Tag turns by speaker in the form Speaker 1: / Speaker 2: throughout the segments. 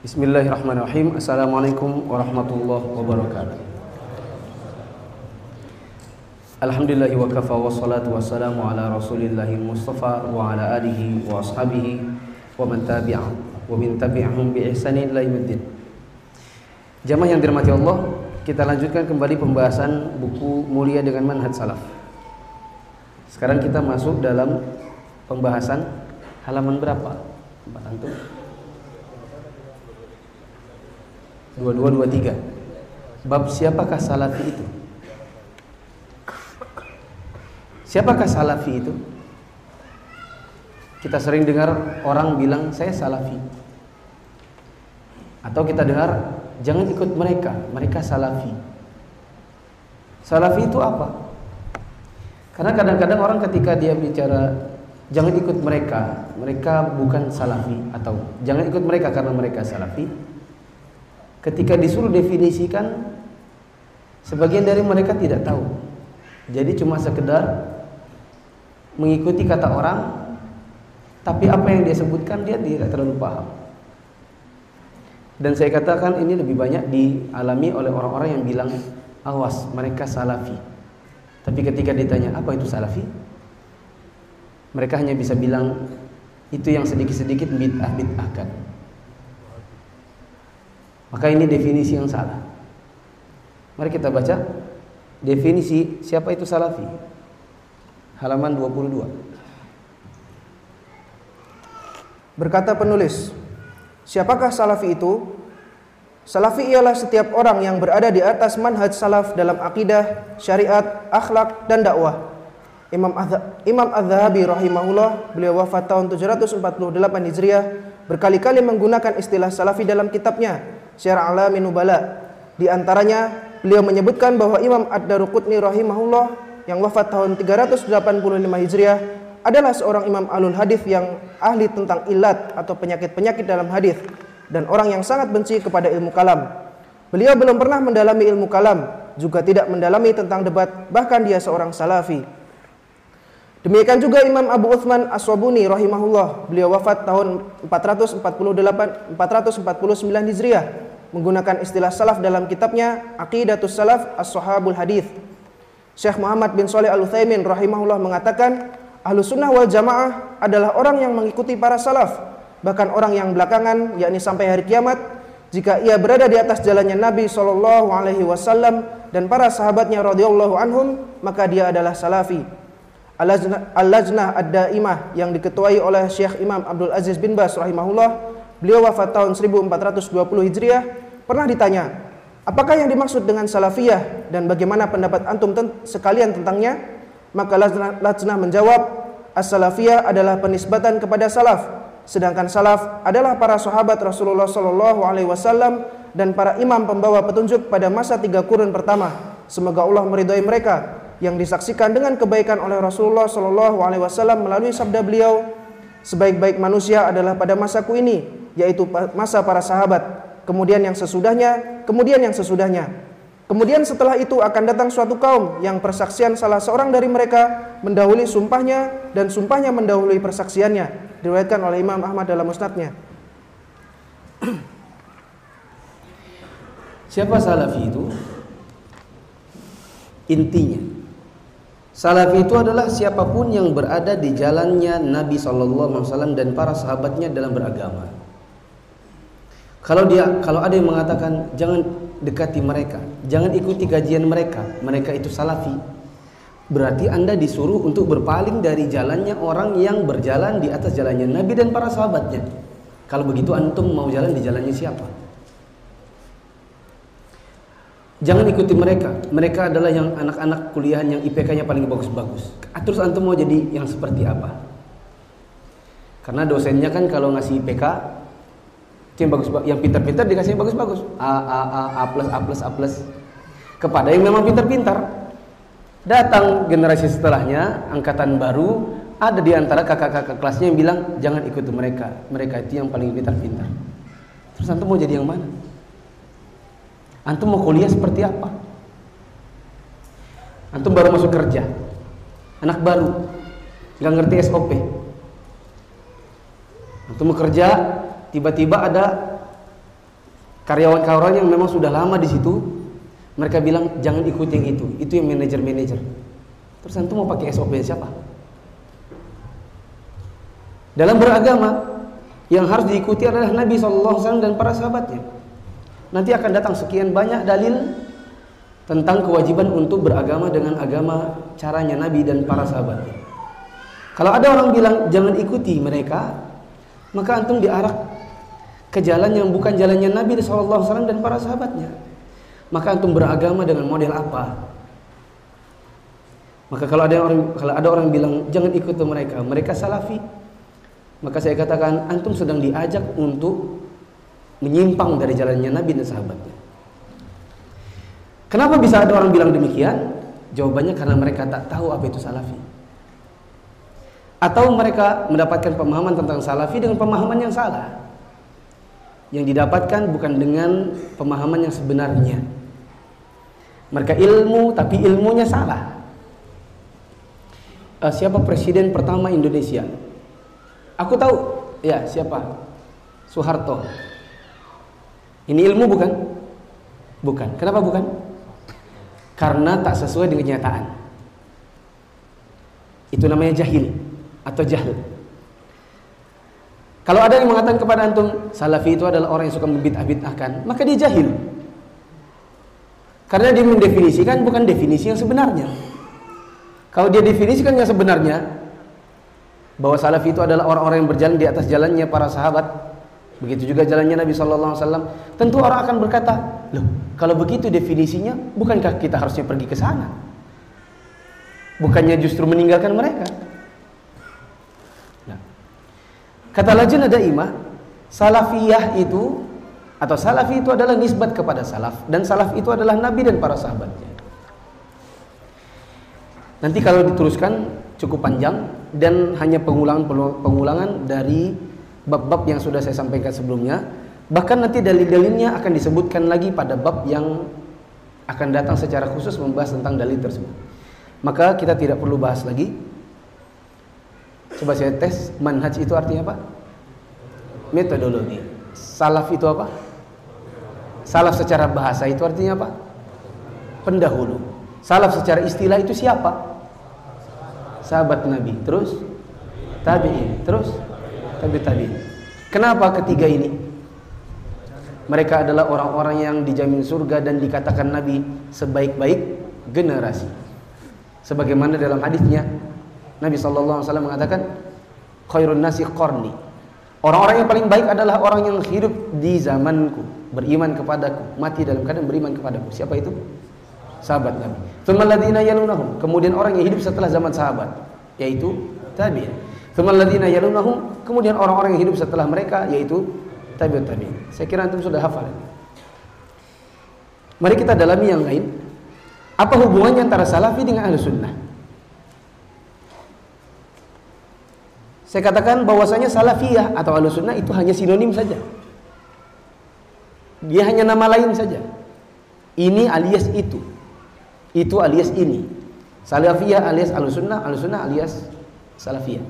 Speaker 1: Bismillahirrahmanirrahim. Assalamualaikum warahmatullahi wabarakatuh. Alhamdulillahi wa kafa wa salatu wassalamu ala rasulillahi mustafa wa ala alihi wa ashabihi wa man tabi'ah wa min tabi'ahum bi ihsanin ila yaumiddin. Jamaah yang dirahmati Allah, kita lanjutkan kembali pembahasan buku Mulia dengan Manhaj Salaf. Sekarang kita masuk dalam pembahasan halaman berapa? Empat antum? Dua dua dua tiga. Bab siapakah salafi itu? Siapakah salafi itu? Kita sering dengar orang bilang saya salafi. Atau kita dengar jangan ikut mereka, mereka salafi. Salafi itu apa? Karena kadang-kadang orang ketika dia bicara jangan ikut mereka, mereka bukan salafi atau jangan ikut mereka karena mereka salafi. Ketika disuruh definisikan sebagian dari mereka tidak tahu. Jadi cuma sekedar mengikuti kata orang tapi apa yang dia sebutkan dia tidak terlalu paham. Dan saya katakan ini lebih banyak dialami oleh orang-orang yang bilang awas mereka salafi. Tapi ketika ditanya apa itu salafi? Mereka hanya bisa bilang itu yang sedikit-sedikit bid'ah bid'ahkan. Maka ini definisi yang salah. Mari kita baca definisi siapa itu salafi. Halaman 22.
Speaker 2: Berkata penulis, siapakah salafi itu? Salafi ialah setiap orang yang berada di atas manhaj salaf dalam akidah, syariat, akhlak, dan dakwah. Imam Imam Az-Zahabi rahimahullah, beliau wafat tahun 748 Hijriah, berkali-kali menggunakan istilah salafi dalam kitabnya, Syarh Alamin Nubala. Di antaranya, beliau menyebutkan bahwa Imam Ad-Daruqutni rahimahullah yang wafat tahun 385 Hijriah adalah seorang imam alul hadis yang ahli tentang ilat atau penyakit-penyakit dalam hadis dan orang yang sangat benci kepada ilmu kalam. Beliau belum pernah mendalami ilmu kalam, juga tidak mendalami tentang debat, bahkan dia seorang salafi. Demikian juga Imam Abu Uthman As-Sabuni rahimahullah, beliau wafat tahun 448 449 Hijriah menggunakan istilah salaf dalam kitabnya Aqidatus Salaf As-Sahabul Hadis. Syekh Muhammad bin Saleh Al-Utsaimin rahimahullah mengatakan, Ahlu sunnah wal jamaah adalah orang yang mengikuti para salaf, bahkan orang yang belakangan, yakni sampai hari kiamat, jika ia berada di atas jalannya Nabi Shallallahu Alaihi Wasallam dan para sahabatnya radhiyallahu anhum, maka dia adalah salafi. Al-Lajnah Ad-Daimah yang diketuai oleh Syekh Imam Abdul Aziz bin Bas rahimahullah, beliau wafat tahun 1420 Hijriah, pernah ditanya, apakah yang dimaksud dengan salafiyah dan bagaimana pendapat antum sekalian tentangnya? Maka Lajnah menjawab, As-salafiyah adalah penisbatan kepada salaf, sedangkan salaf adalah para sahabat Rasulullah Shallallahu alaihi wasallam dan para imam pembawa petunjuk pada masa tiga kurun pertama. Semoga Allah meridhai mereka yang disaksikan dengan kebaikan oleh Rasulullah Shallallahu alaihi wasallam melalui sabda beliau, sebaik-baik manusia adalah pada masaku ini, yaitu masa para sahabat, kemudian yang sesudahnya, kemudian yang sesudahnya. Kemudian setelah itu akan datang suatu kaum yang persaksian salah seorang dari mereka mendahului sumpahnya dan sumpahnya mendahului persaksiannya. Diriwayatkan oleh Imam Ahmad dalam musnadnya.
Speaker 1: Siapa salafi itu? Intinya, salafi itu adalah siapa pun yang berada di jalannya Nabi SAW dan para sahabatnya dalam beragama. Kalau dia, kalau ada yang mengatakan jangan dekati mereka, jangan ikuti kajian mereka, mereka itu salafi. Berarti Anda disuruh untuk berpaling dari jalannya orang yang berjalan di atas jalannya Nabi dan para sahabatnya. Kalau begitu antum mau jalan di jalannya siapa? Jangan ikuti mereka. Mereka adalah yang anak-anak kuliahan yang IPK-nya paling bagus-bagus. Terus antum mau jadi yang seperti apa? Karena dosennya kan kalau ngasih IPK yang bagus yang pintar-pintar dikasih yang bagus-bagus. A A A A plus A plus A plus. Kepada yang memang pintar-pintar. Datang generasi setelahnya angkatan baru ada di antara kakak-kakak kelasnya yang bilang jangan ikuti mereka. Mereka itu yang paling pintar-pintar. Terus antum mau jadi yang mana? Antum mau kuliah seperti apa? Antum baru masuk kerja. Anak baru. Nggak ngerti SOP antum mau kerja tiba-tiba ada Karyawan-karyawan yang memang sudah lama di situ, mereka bilang jangan ikut yang itu, itu yang manajer-manajer. Terus antum mau pakai SOP siapa? Dalam beragama yang harus diikuti adalah Nabi SAW dan para sahabatnya. Nanti akan datang sekian banyak dalil tentang kewajiban untuk beragama dengan agama caranya Nabi dan para sahabatnya. Kalau ada orang bilang jangan ikuti mereka, maka antum diarak ke jalan yang bukan jalannya Nabi SAW dan para sahabatnya. Maka antum beragama dengan model apa? Maka kalau ada orang kalau ada orang bilang jangan ikuti mereka, mereka salafi. Maka saya katakan antum sedang diajak untuk menyimpang dari jalannya Nabi dan sahabatnya. Kenapa bisa ada orang bilang demikian? Jawabannya karena mereka tak tahu apa itu salafi. Atau mereka mendapatkan pemahaman tentang salafi dengan pemahaman yang salah. Yang didapatkan bukan dengan pemahaman yang sebenarnya. Mereka ilmu tapi ilmunya salah. Uh, siapa presiden pertama Indonesia? Aku tahu, ya siapa? Soeharto. Ini ilmu bukan? Bukan. Kenapa bukan? karena tak sesuai dengan kenyataan. Itu namanya jahil atau jahil. Kalau ada yang mengatakan kepada antum salafi itu adalah orang yang suka membid'ah-bid'ahkan, maka dia jahil. Karena dia mendefinisikan bukan definisi yang sebenarnya. Kalau dia definisikan yang sebenarnya bahwa salafi itu adalah orang-orang yang berjalan di atas jalannya para sahabat, Begitu juga jalannya Nabi Wasallam. Tentu orang akan berkata, loh, kalau begitu definisinya, bukankah kita harusnya pergi ke sana? Bukannya justru meninggalkan mereka? Nah. Kata Lajnah Daimah, salafiyah itu atau salafi itu adalah nisbat kepada salaf dan salaf itu adalah nabi dan para sahabatnya. Nanti kalau diteruskan cukup panjang dan hanya pengulangan-pengulangan dari bab-bab yang sudah saya sampaikan sebelumnya. Bahkan nanti dalil-dalilnya akan disebutkan lagi pada bab yang akan datang secara khusus membahas tentang dalil tersebut. Maka kita tidak perlu bahas lagi coba saya tes manhaj itu artinya apa? Metodologi. Salaf itu apa? Salaf secara bahasa itu artinya apa? Pendahulu. Salaf secara istilah itu siapa? Sahabat nabi. Terus? Tabi'in. Terus? Tabi tabi. Kenapa ketiga ini? Mereka adalah orang-orang yang dijamin surga dan dikatakan Nabi sebaik-baik generasi. Sebagaimana dalam hadisnya Nabi wasallam mengatakan khairun nasi qarni. Orang-orang yang paling baik adalah orang yang hidup di zamanku, beriman kepadaku, mati dalam keadaan beriman kepadaku. Siapa itu? Sahabat Nabi. Yalunahum. Kemudian orang yang hidup setelah zaman sahabat, yaitu tabi'in. Yalunahum, kemudian orang-orang yang hidup setelah mereka yaitu tabi'ut tabi'in. Saya kira antum sudah hafal. Mari kita dalami yang lain. Apa hubungannya antara salafi dengan ahli sunnah? Saya katakan bahwasanya salafiyah atau ahli sunnah itu hanya sinonim saja. Dia hanya nama lain saja. Ini alias itu. Itu alias ini. Salafiyah alias ahli sunnah, ahli sunnah alias salafiyah.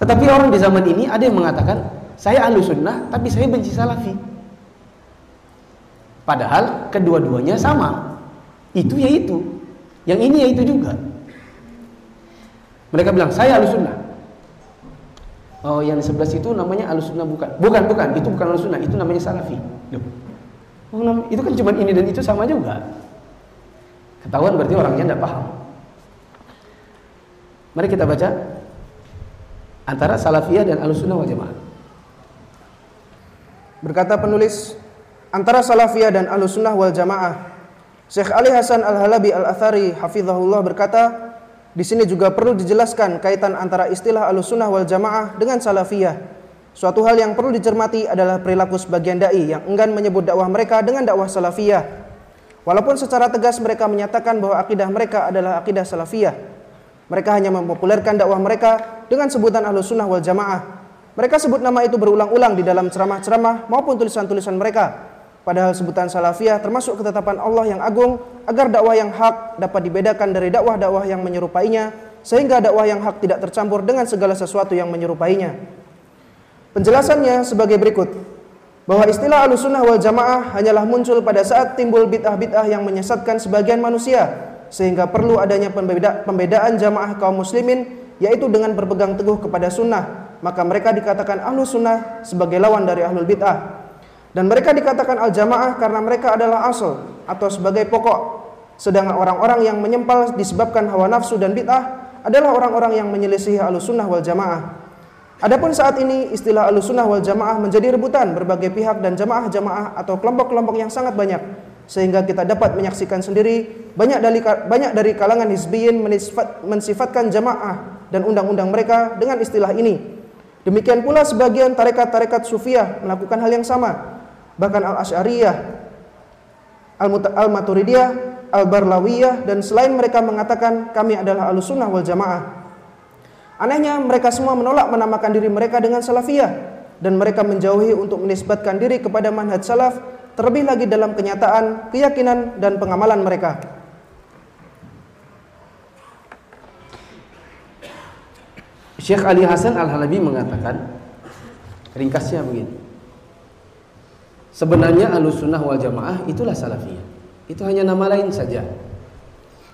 Speaker 1: Tetapi orang di zaman ini ada yang mengatakan saya ahlu sunnah tapi saya benci salafi. Padahal kedua-duanya sama. Itu ya itu. Yang ini ya itu juga. Mereka bilang saya ahlu sunnah. Oh yang di sebelah situ namanya ahlu sunnah bukan. Bukan, bukan. Itu bukan ahlu sunnah. Itu namanya salafi. Oh, itu kan cuma ini dan itu sama juga. Ketahuan berarti orangnya tidak paham. Mari kita baca antara salafiyah dan alusunnah wal jamaah.
Speaker 2: Berkata penulis, antara salafiyah dan alusunnah wal jamaah, Syekh Ali Hasan Al-Halabi Al-Athari hafizahullah berkata, di sini juga perlu dijelaskan kaitan antara istilah alusunnah wal jamaah dengan salafiyah. Suatu hal yang perlu dicermati adalah perilaku sebagian dai yang enggan menyebut dakwah mereka dengan dakwah salafiyah. Walaupun secara tegas mereka menyatakan bahwa akidah mereka adalah akidah salafiyah. Mereka hanya mempopulerkan dakwah mereka dengan sebutan Ahlus Sunnah wal Jamaah. Mereka sebut nama itu berulang-ulang di dalam ceramah-ceramah maupun tulisan-tulisan mereka. Padahal sebutan salafiyah termasuk ketetapan Allah yang agung agar dakwah yang hak dapat dibedakan dari dakwah-dakwah yang menyerupainya sehingga dakwah yang hak tidak tercampur dengan segala sesuatu yang menyerupainya. Penjelasannya sebagai berikut. bahwa istilah Ahlussunnah wal Jamaah hanyalah muncul pada saat timbul bid'ah-bid'ah yang menyesatkan sebagian manusia sehingga perlu adanya pembeda pembedaan jamaah kaum muslimin yaitu dengan berpegang teguh kepada sunnah maka mereka dikatakan ahlu sunnah sebagai lawan dari ahlul bid'ah dan mereka dikatakan al jamaah karena mereka adalah asal atau sebagai pokok sedangkan orang-orang yang menyempal disebabkan hawa nafsu dan bid'ah adalah orang-orang yang menyelisihi ahlu sunnah wal jamaah Adapun saat ini istilah Ahlussunnah wal Jamaah menjadi rebutan berbagai pihak dan jamaah-jamaah atau kelompok-kelompok yang sangat banyak sehingga kita dapat menyaksikan sendiri banyak dari banyak dari kalangan hizbiyin mensifat, mensifatkan jamaah dan undang-undang mereka dengan istilah ini. Demikian pula sebagian tarekat-tarekat sufiah melakukan hal yang sama. Bahkan Al-Asy'ariyah, Al-Maturidiyah, Al-Barlawiyah dan selain mereka mengatakan kami adalah Ahlussunnah wal Jamaah. Anehnya mereka semua menolak menamakan diri mereka dengan Salafiyah dan mereka menjauhi untuk menisbatkan diri kepada manhaj salaf terlebih lagi dalam kenyataan, keyakinan dan pengamalan mereka.
Speaker 1: Syekh Ali Hasan Al-Halabi mengatakan ringkasnya begini. Sebenarnya Ahlussunnah wal Jamaah itulah Salafiyah. Itu hanya nama lain saja.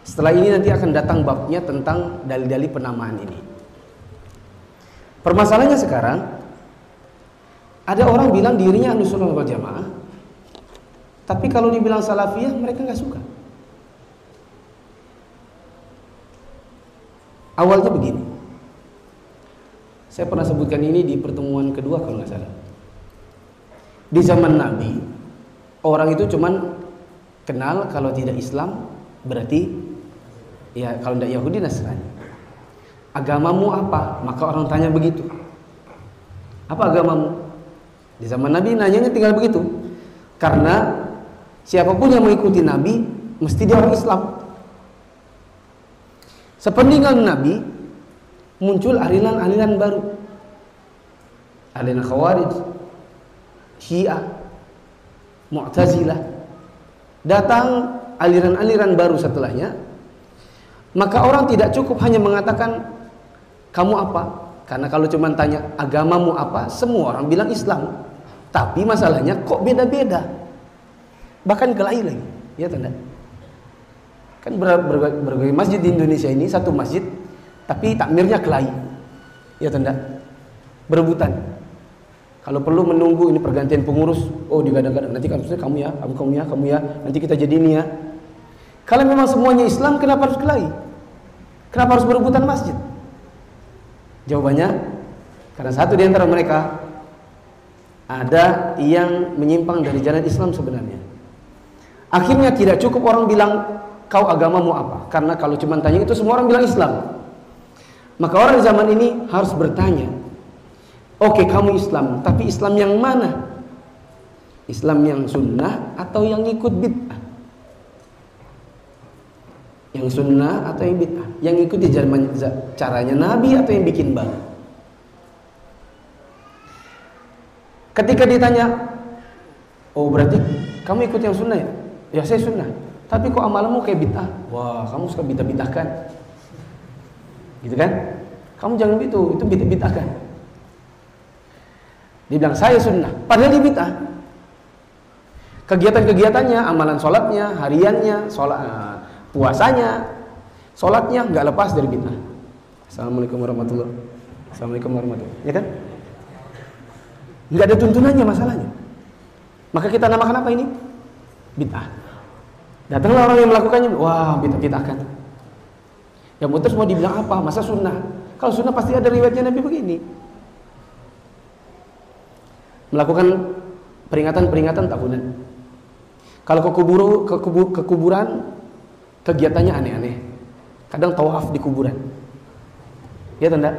Speaker 1: Setelah ini nanti akan datang babnya tentang dalil-dalil penamaan ini. Permasalahannya sekarang ada orang bilang dirinya Ahlussunnah wal Jamaah, tapi kalau dibilang salafiyah mereka nggak suka. Awalnya begini. Saya pernah sebutkan ini di pertemuan kedua kalau nggak salah. Di zaman Nabi, orang itu cuman kenal kalau tidak Islam berarti ya kalau tidak Yahudi Nasrani. Agamamu apa? Maka orang tanya begitu. Apa agamamu? Di zaman Nabi nanyanya tinggal begitu. Karena Siapa pun yang mengikuti Nabi mesti dia orang Islam. Sepeninggal Nabi muncul aliran-aliran baru. Aliran Khawarij, Syiah, Mu'tazilah. Datang aliran-aliran baru setelahnya. Maka orang tidak cukup hanya mengatakan kamu apa? Karena kalau cuma tanya agamamu apa, semua orang bilang Islam. Tapi masalahnya kok beda-beda bahkan kelahi lagi ya tanda kan ber, ber, berbagai masjid di Indonesia ini satu masjid tapi takmirnya kelahi ya tanda berebutan kalau perlu menunggu ini pergantian pengurus oh digadang-gadang. Nanti kamu kamu ya kamu kamu ya kamu ya. Nanti kita jadi ini ya. Kalau memang semuanya Islam kenapa harus kelahi? Kenapa harus berebutan masjid? Jawabannya karena satu di antara mereka ada yang menyimpang dari jalan Islam sebenarnya. Akhirnya tidak cukup orang bilang kau agamamu apa? Karena kalau cuma tanya itu semua orang bilang Islam. Maka orang zaman ini harus bertanya, oke okay, kamu Islam, tapi Islam yang mana? Islam yang sunnah atau yang ikut bid'ah? Yang sunnah atau yang bid'ah? Yang ikuti caranya Nabi atau yang bikin baru? Ketika ditanya, oh berarti kamu ikut yang sunnah ya? Ya saya sunnah. Tapi kok amalanmu kayak bid'ah? Wah, kamu suka bid'ah-bid'ahkan. Gitu kan? Kamu jangan begitu, itu bid'ah-bid'ahkan. Dia bilang saya sunnah, padahal dia bid'ah. Kegiatan-kegiatannya, amalan sholatnya, hariannya, sholat, uh, puasanya, sholatnya nggak lepas dari bid'ah. Assalamualaikum warahmatullahi Assalamualaikum warahmatullahi Ya kan? Nggak ada tuntunannya masalahnya. Maka kita namakan apa ini? bid'ah. Datanglah orang yang melakukannya, wah bid'ah kan. Yang putus mau dibilang apa? Masa sunnah? Kalau sunnah pasti ada riwayatnya Nabi begini. Melakukan peringatan-peringatan tahunan. Kalau ke, kubur, ke, kubur, ke kuburan, kegiatannya aneh-aneh. Kadang tawaf di kuburan. Ya tanda?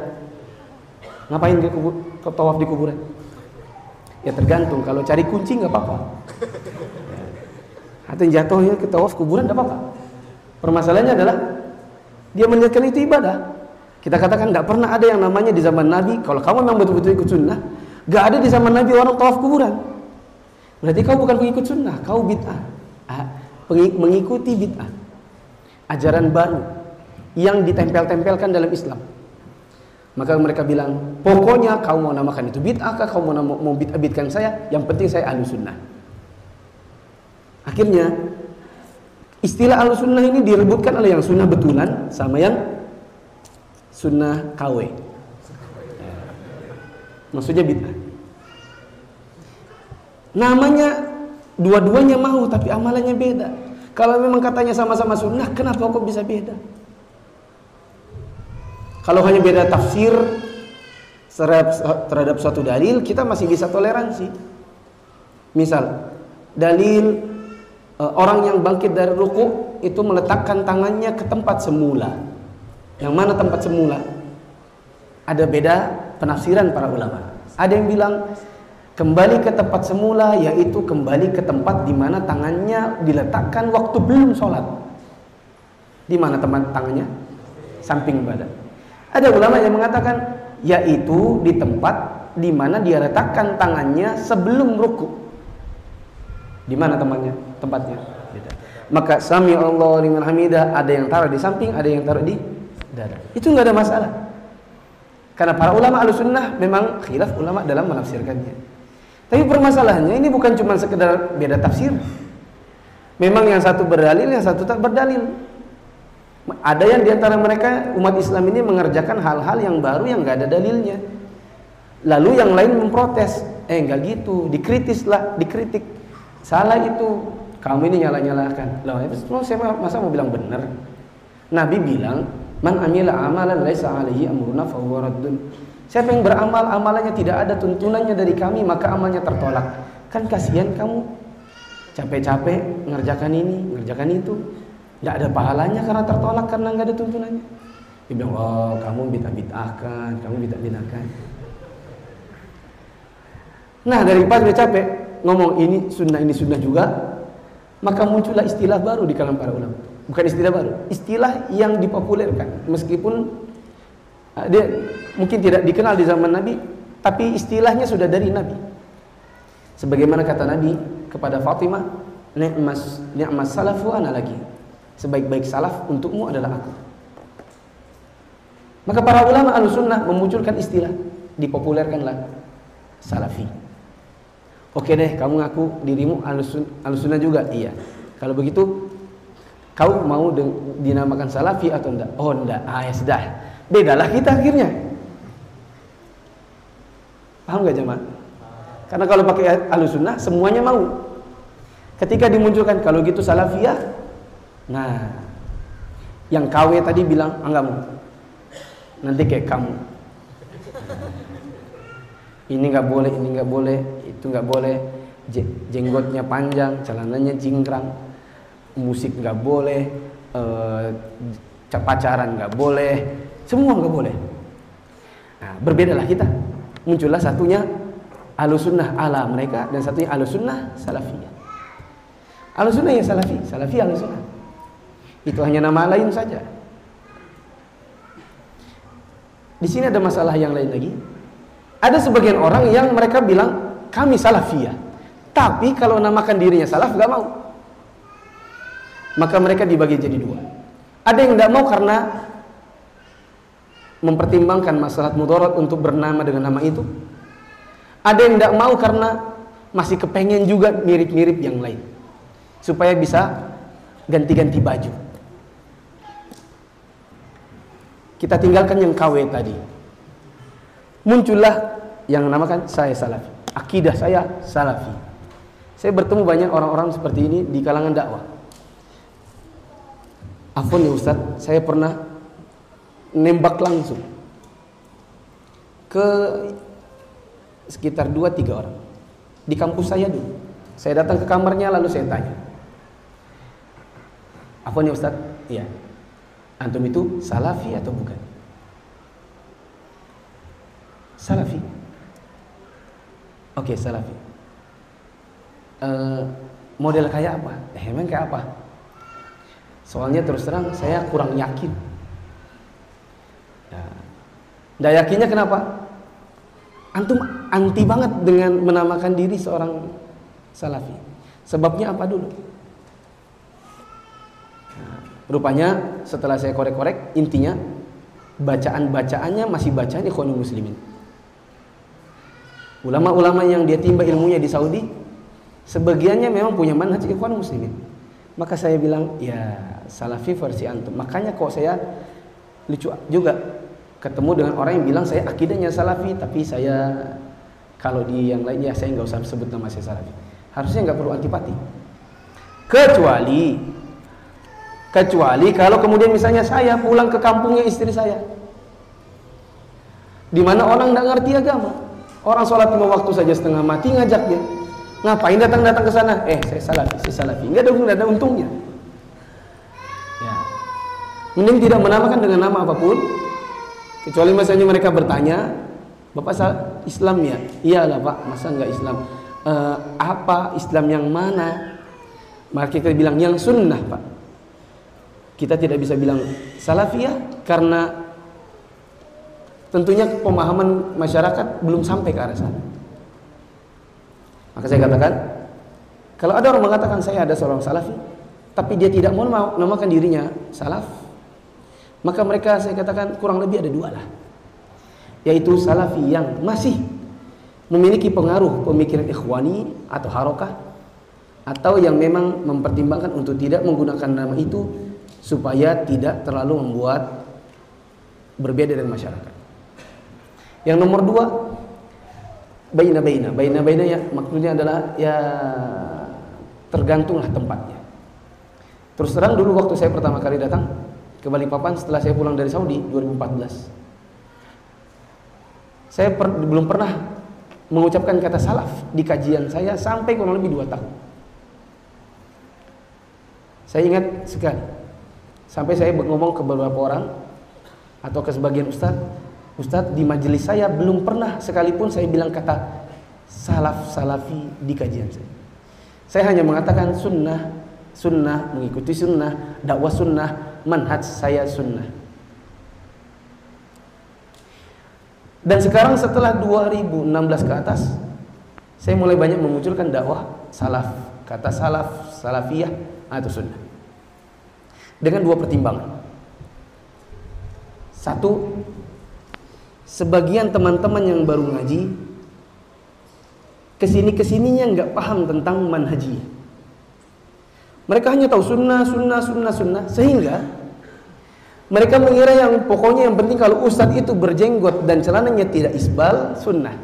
Speaker 1: Ngapain ke, kubur, ke tawaf di kuburan? Ya tergantung. Kalau cari kunci nggak apa-apa atau yang jatuhnya ke tawaf kuburan tidak apa-apa. Permasalahannya adalah dia menjadikan itu ibadah. Kita katakan tidak pernah ada yang namanya di zaman Nabi. Kalau kamu memang betul-betul ikut sunnah, gak ada di zaman Nabi orang tawaf kuburan. Berarti kau bukan pengikut sunnah, kau bid'ah. Ah, mengikuti bid'ah. Ajaran baru yang ditempel-tempelkan dalam Islam. Maka mereka bilang, pokoknya kau mau namakan itu bid'ah kah, kau mau, mau bid'ah saya, yang penting saya ahlu sunnah. Akhirnya, istilah ahlu sunnah ini direbutkan oleh yang sunnah betulan sama yang sunnah KW. Maksudnya bid'ah. Namanya dua-duanya mau tapi amalannya beda. Kalau memang katanya sama-sama sunnah, kenapa kok bisa beda? Kalau hanya beda tafsir terhadap suatu dalil, kita masih bisa toleransi. Misal, dalil e, orang yang bangkit dari ruku itu meletakkan tangannya ke tempat semula. Yang mana tempat semula? Ada beda penafsiran para ulama. Ada yang bilang kembali ke tempat semula yaitu kembali ke tempat di mana tangannya diletakkan waktu belum sholat. Di mana tempat tangannya? Samping badan. Ada ulama yang mengatakan yaitu di tempat di mana dia letakkan tangannya sebelum ruku. Di mana temannya? Tempatnya. Maka sami Allah liman hamidah ada yang taruh di samping, ada yang taruh di dada. Itu nggak ada masalah. Karena para ulama al-sunnah memang khilaf ulama dalam menafsirkannya. Tapi permasalahannya ini bukan cuma sekedar beda tafsir. Memang yang satu berdalil, yang satu tak berdalil. Ada yang di antara mereka umat Islam ini mengerjakan hal-hal yang baru yang nggak ada dalilnya. Lalu yang lain memprotes, eh nggak gitu, dikritis lah, dikritik. Salah itu, kamu ini nyala-nyalakan. Loh, itu saya masa mau bilang benar. Nabi bilang, man amila amalan laisa alaihi amruna. Siapa yang beramal amalannya tidak ada tuntunannya dari kami maka amalnya tertolak. Kan kasihan kamu capek-capek ngerjakan ini, ngerjakan itu nggak ada pahalanya karena tertolak karena nggak ada tuntunannya. Dia bilang, oh kamu bid'ah bid'ahkan, kamu bid'ah bid'ahkan. Nah dari pas dia capek ngomong ini sunnah ini sunnah juga, maka muncullah istilah baru di kalangan para ulama. Bukan istilah baru, istilah yang dipopulerkan meskipun dia mungkin tidak dikenal di zaman Nabi, tapi istilahnya sudah dari Nabi. Sebagaimana kata Nabi kepada Fatimah, ni'mas ni'mas salafu ana lagi sebaik-baik salaf untukmu adalah aku. Maka para ulama al-sunnah memunculkan istilah, dipopulerkanlah salafi. Oke deh, kamu ngaku dirimu al-sunnah juga? Iya. Kalau begitu, kau mau dinamakan salafi atau enggak? Oh enggak, ah ya sudah. Bedalah kita akhirnya. Paham gak jemaah? Karena kalau pakai al-sunnah, semuanya mau. Ketika dimunculkan, kalau gitu salafiyah, Nah, yang KW tadi bilang, enggak mau. Nanti kayak kamu. Ini nggak boleh, ini nggak boleh, itu nggak boleh. Jenggotnya panjang, celananya cingkrang, musik nggak boleh, eh, pacaran nggak boleh, semua nggak boleh. Nah, berbedalah kita. Muncullah satunya alusunnah ala mereka dan satunya alusunnah salafiyah. Alusunnah ya salafi, salafi alusunnah. Itu hanya nama lain saja. Di sini ada masalah yang lain lagi. Ada sebagian orang yang mereka bilang kami salafiyah. Tapi kalau namakan dirinya salaf gak mau. Maka mereka dibagi jadi dua. Ada yang tidak mau karena mempertimbangkan masalah mudarat untuk bernama dengan nama itu. Ada yang tidak mau karena masih kepengen juga mirip-mirip yang lain. Supaya bisa ganti-ganti baju. Kita tinggalkan yang KW tadi. Muncullah yang namakan saya salafi. Akidah saya salafi. Saya bertemu banyak orang-orang seperti ini di kalangan dakwah. Afon ya Ustaz, saya pernah nembak langsung ke sekitar 2-3 orang di kampus saya dulu. Saya datang ke kamarnya lalu saya tanya. Afon ya Ustaz? Iya. Antum itu salafi atau bukan? Salafi. Oke, okay, salafi. Uh, model kayak apa? Eh, emang kayak apa? Soalnya terus terang saya kurang yakin. Ya. Nggak yakinnya kenapa? Antum anti banget dengan menamakan diri seorang salafi. Sebabnya apa dulu? Rupanya setelah saya korek-korek, intinya bacaan-bacaannya masih bacaan ikhwanul muslimin. Ulama-ulama yang dia timba ilmunya di Saudi, sebagiannya memang punya manhaj ikhwanul muslimin. Maka saya bilang, ya salafi versi antum. Makanya kok saya lucu juga ketemu dengan orang yang bilang saya akidahnya salafi, tapi saya kalau di yang lainnya saya nggak usah sebut nama saya salafi. Harusnya nggak perlu antipati. Kecuali Kecuali kalau kemudian misalnya saya pulang ke kampungnya istri saya. Di mana orang tidak ngerti agama. Orang sholat lima waktu saja setengah mati ngajak dia. Ngapain datang-datang ke sana? Eh, saya salafi, saya salafi. Enggak ada, enggak ada untungnya. Mending tidak menamakan dengan nama apa pun. Kecuali misalnya mereka bertanya, Bapak Islam ya? Iyalah Pak, masa enggak Islam? E, apa Islam yang mana? Maka kita bilang yang sunnah Pak kita tidak bisa bilang salafiyah karena tentunya pemahaman masyarakat belum sampai ke arah sana. Maka saya katakan, kalau ada orang mengatakan saya ada seorang salafi, tapi dia tidak mau namakan dirinya salaf, maka mereka saya katakan kurang lebih ada dua lah. Yaitu salafi yang masih memiliki pengaruh pemikiran ikhwani atau harokah atau yang memang mempertimbangkan untuk tidak menggunakan nama itu supaya tidak terlalu membuat berbeda dari masyarakat. Yang nomor dua, baina baina, baina baina ya maksudnya adalah ya tergantunglah tempatnya. Terus terang dulu waktu saya pertama kali datang ke Balikpapan setelah saya pulang dari Saudi 2014. Saya per, belum pernah mengucapkan kata salaf di kajian saya sampai kurang lebih dua tahun. Saya ingat sekali Sampai saya ngomong ke beberapa orang atau ke sebagian ustaz, ustaz di majelis saya belum pernah sekalipun saya bilang kata salaf salafi di kajian saya. Saya hanya mengatakan sunnah, sunnah, mengikuti sunnah, dakwah sunnah, manhaj saya sunnah. Dan sekarang setelah 2016 ke atas, saya mulai banyak memunculkan dakwah salaf, kata salaf, salafiyah atau sunnah dengan dua pertimbangan. Satu, sebagian teman-teman yang baru ngaji ke sini ke sininya nggak paham tentang manhaji. Mereka hanya tahu sunnah, sunnah, sunnah, sunnah, sehingga mereka mengira yang pokoknya yang penting kalau ustadz itu berjenggot dan celananya tidak isbal, sunnah.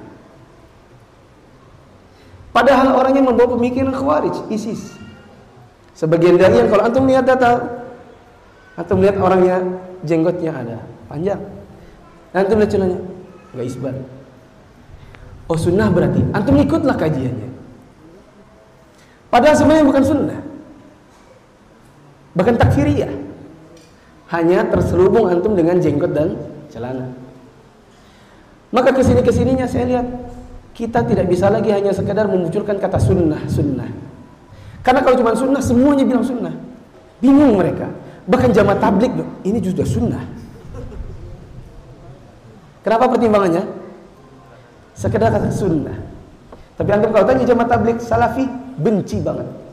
Speaker 1: Padahal orangnya membawa pemikiran khawarij, ISIS. Sebagian dari yang kalau antum lihat data atau melihat orangnya jenggotnya ada panjang. Nanti melihat celana nggak isbat. Oh sunnah berarti antum ikutlah kajiannya. Padahal sebenarnya bukan sunnah. Bahkan takfiriyah. Hanya terselubung antum dengan jenggot dan celana. Maka ke sini ke sininya saya lihat kita tidak bisa lagi hanya sekedar memunculkan kata sunnah sunnah. Karena kalau cuma sunnah semuanya bilang sunnah. Bingung mereka. Bahkan jamaah tablik ini juga sunnah. Kenapa pertimbangannya? Sekedar kata sunnah. Tapi antum kalau tanya jamaah tablik salafi benci banget.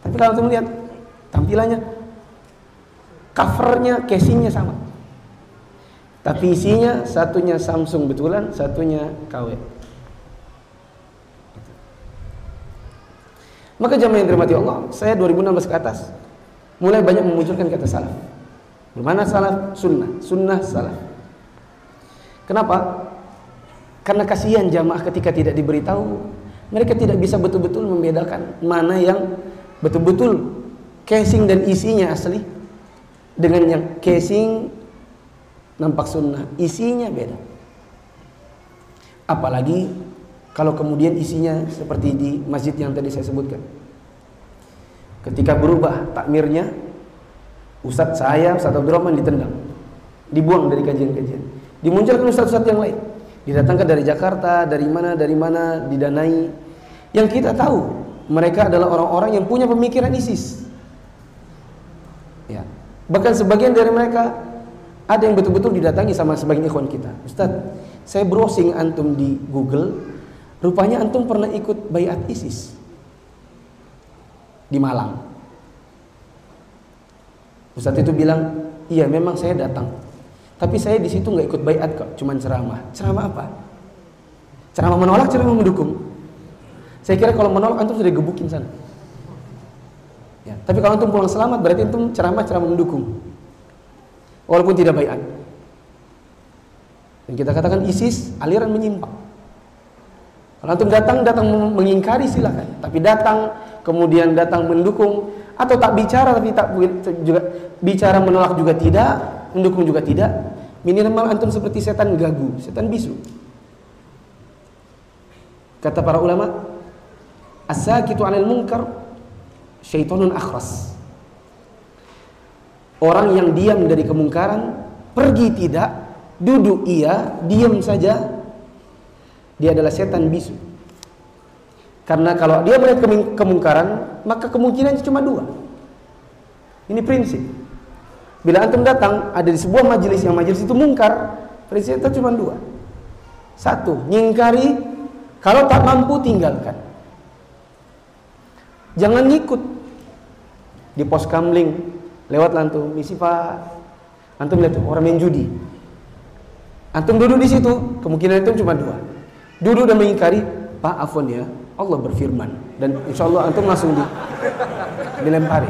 Speaker 1: Tapi kalau antum lihat tampilannya covernya, casingnya sama. Tapi isinya satunya Samsung betulan, satunya KW. Maka jamaah yang dirahmati Allah, saya 2016 ke atas mulai banyak memunculkan kata salaf. Bagaimana salaf? Sunnah. Sunnah salaf. Kenapa? Karena kasihan jamaah ketika tidak diberitahu, mereka tidak bisa betul-betul membedakan mana yang betul-betul casing dan isinya asli dengan yang casing nampak sunnah, isinya beda. Apalagi kalau kemudian isinya seperti di masjid yang tadi saya sebutkan. Ketika berubah takmirnya, Ustadz saya, Ustadz Abdurrahman ditendang. Dibuang dari kajian-kajian. Dimunculkan Ustadz-Ustadz yang lain. Didatangkan dari Jakarta, dari mana, dari mana, didanai. Yang kita tahu, mereka adalah orang-orang yang punya pemikiran ISIS. Ya. Bahkan sebagian dari mereka ada yang betul-betul didatangi sama sebagian ikhwan kita. Ustadz, saya browsing antum di Google, rupanya antum pernah ikut bayat ISIS di Malang. Ustadz itu bilang, iya memang saya datang. Tapi saya di situ nggak ikut bayat kok, cuman ceramah. Ceramah apa? Ceramah menolak, ceramah mendukung. Saya kira kalau menolak antum sudah gebukin sana. Ya, tapi kalau antum pulang selamat berarti antum ceramah ceramah mendukung. Walaupun tidak bayat. Dan kita katakan ISIS aliran menyimpang. Kalau antum datang datang mengingkari silakan, tapi datang kemudian datang mendukung atau tak bicara tapi tak juga bicara menolak juga tidak, mendukung juga tidak. Minimal antum seperti setan gagu, setan bisu. Kata para ulama, as-sakitu 'anil munkar syaitonun akhras. Orang yang diam dari kemungkaran, pergi tidak, duduk iya, diam saja, dia adalah setan bisu. Karena kalau dia melihat kemungkaran, maka kemungkinannya cuma dua. Ini prinsip. Bila antum datang ada di sebuah majelis yang majelis itu mungkar, prinsipnya cuma dua. Satu, nyingkari, kalau tak mampu tinggalkan. Jangan ngikut. Di pos kamling lewat lantung misi pak. Antum lihat orang main judi. Antum duduk di situ kemungkinan itu cuma dua. Duduk dan mengingkari Pak Afon ya Allah berfirman. Dan insya Allah antum langsung di, dilempari.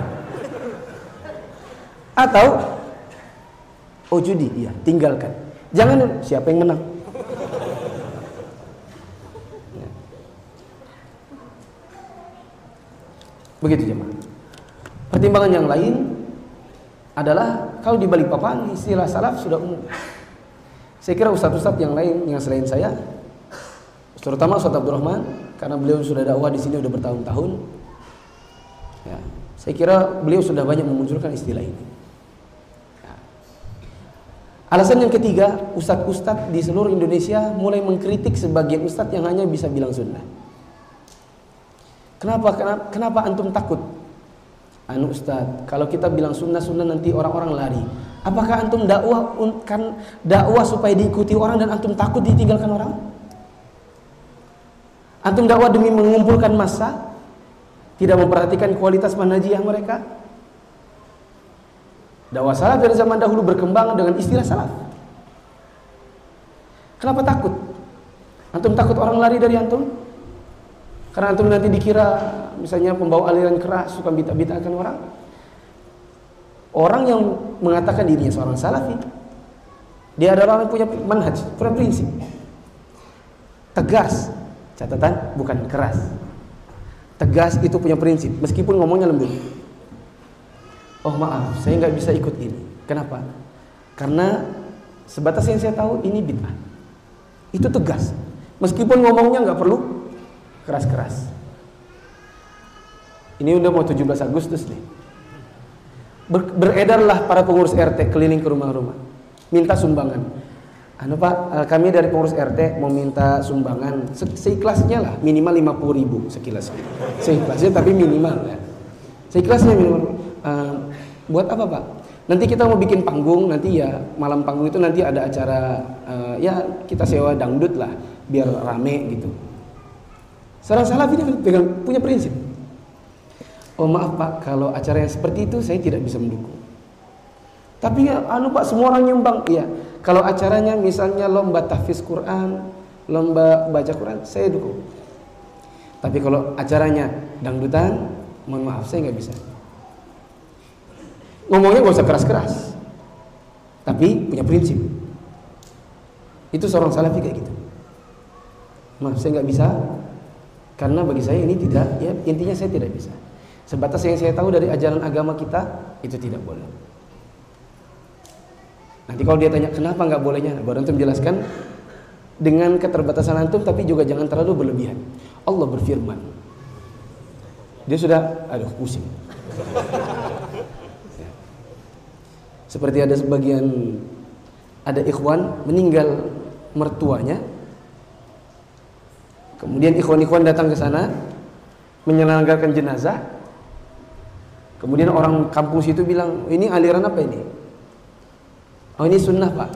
Speaker 1: Atau oh judi iya tinggalkan. Jangan siapa yang menang begitu jemaah pertimbangan yang lain adalah kalau di balik papan istilah salaf sudah umum saya kira ustadz-ustadz yang lain yang selain saya terutama Ustaz Abdurrahman karena beliau sudah dakwah di sini sudah bertahun-tahun. Ya, saya kira beliau sudah banyak memunculkan istilah ini. Ya. Alasan yang ketiga, ustadz-ustadz di seluruh Indonesia mulai mengkritik sebagian ustadz yang hanya bisa bilang sunnah. Kenapa? Kenapa, kenapa antum takut? Anu ustadz, kalau kita bilang sunnah sunnah nanti orang-orang lari. Apakah antum dakwah kan dakwah supaya diikuti orang dan antum takut ditinggalkan orang? Antum dakwah demi mengumpulkan massa, tidak memperhatikan kualitas manhajiyah mereka. Dakwah salaf dari zaman dahulu berkembang dengan istilah salaf. Kenapa takut? Antum takut orang lari dari antum? Karena antum nanti dikira misalnya pembawa aliran keras suka bita-bitakan orang. Orang yang mengatakan dirinya seorang salafi, dia adalah orang yang punya manhaj, punya prinsip. Tegas, Catatan bukan keras. Tegas itu punya prinsip, meskipun ngomongnya lembut. Oh maaf, saya nggak bisa ikut ini. Kenapa? Karena sebatas yang saya tahu ini bid'ah. Itu tegas. Meskipun ngomongnya nggak perlu keras-keras. Ini udah mau 17 Agustus nih. Ber beredarlah para pengurus RT keliling ke rumah-rumah. Minta sumbangan anu Pak, eh, kami dari pengurus RT mau minta sumbangan Se seikhlasnya lah, minimal 50 ribu sekilas. Seikhlasnya tapi minimal ya. Seikhlasnya minimal. Uh, buat apa Pak? Nanti kita mau bikin panggung, nanti ya malam panggung itu nanti ada acara uh, ya kita sewa dangdut lah biar rame gitu. Seorang salafi ini pegang, punya prinsip. Oh maaf Pak, kalau acara yang seperti itu saya tidak bisa mendukung. Tapi ya, anu Pak semua orang nyumbang, iya. Kalau acaranya misalnya lomba tahfiz Quran, lomba baca Quran, saya dukung. Tapi kalau acaranya dangdutan, mohon maaf saya nggak bisa. Ngomongnya gak usah keras-keras, tapi punya prinsip. Itu seorang salafi kayak gitu. Maaf saya nggak bisa, karena bagi saya ini tidak, ya intinya saya tidak bisa. Sebatas yang saya tahu dari ajaran agama kita itu tidak boleh. Nanti kalau dia tanya kenapa nggak bolehnya, baru antum jelaskan dengan keterbatasan antum tapi juga jangan terlalu berlebihan. Allah berfirman. Dia sudah aduh pusing. Ya. Seperti ada sebagian ada ikhwan meninggal mertuanya. Kemudian ikhwan-ikhwan datang ke sana menyelenggarakan jenazah. Kemudian orang kampung situ bilang, "Ini aliran apa ini?" Oh ini sunnah pak.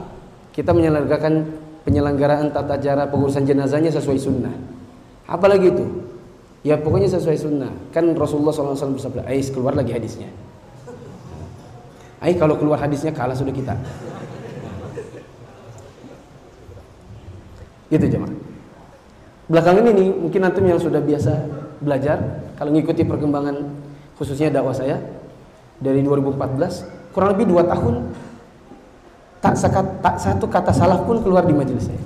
Speaker 1: Kita menyelenggarakan penyelenggaraan tata cara pengurusan jenazahnya sesuai sunnah. Apalagi itu? Ya pokoknya sesuai sunnah. Kan Rasulullah SAW bersabda, Ais keluar lagi hadisnya. Ay kalau keluar hadisnya kalah sudah kita. Gitu jemaah. Belakangan ini mungkin antum yang sudah biasa belajar kalau mengikuti perkembangan khususnya dakwah saya dari 2014 kurang lebih dua tahun tak, sekat, tak satu kata salah pun keluar di majelis saya.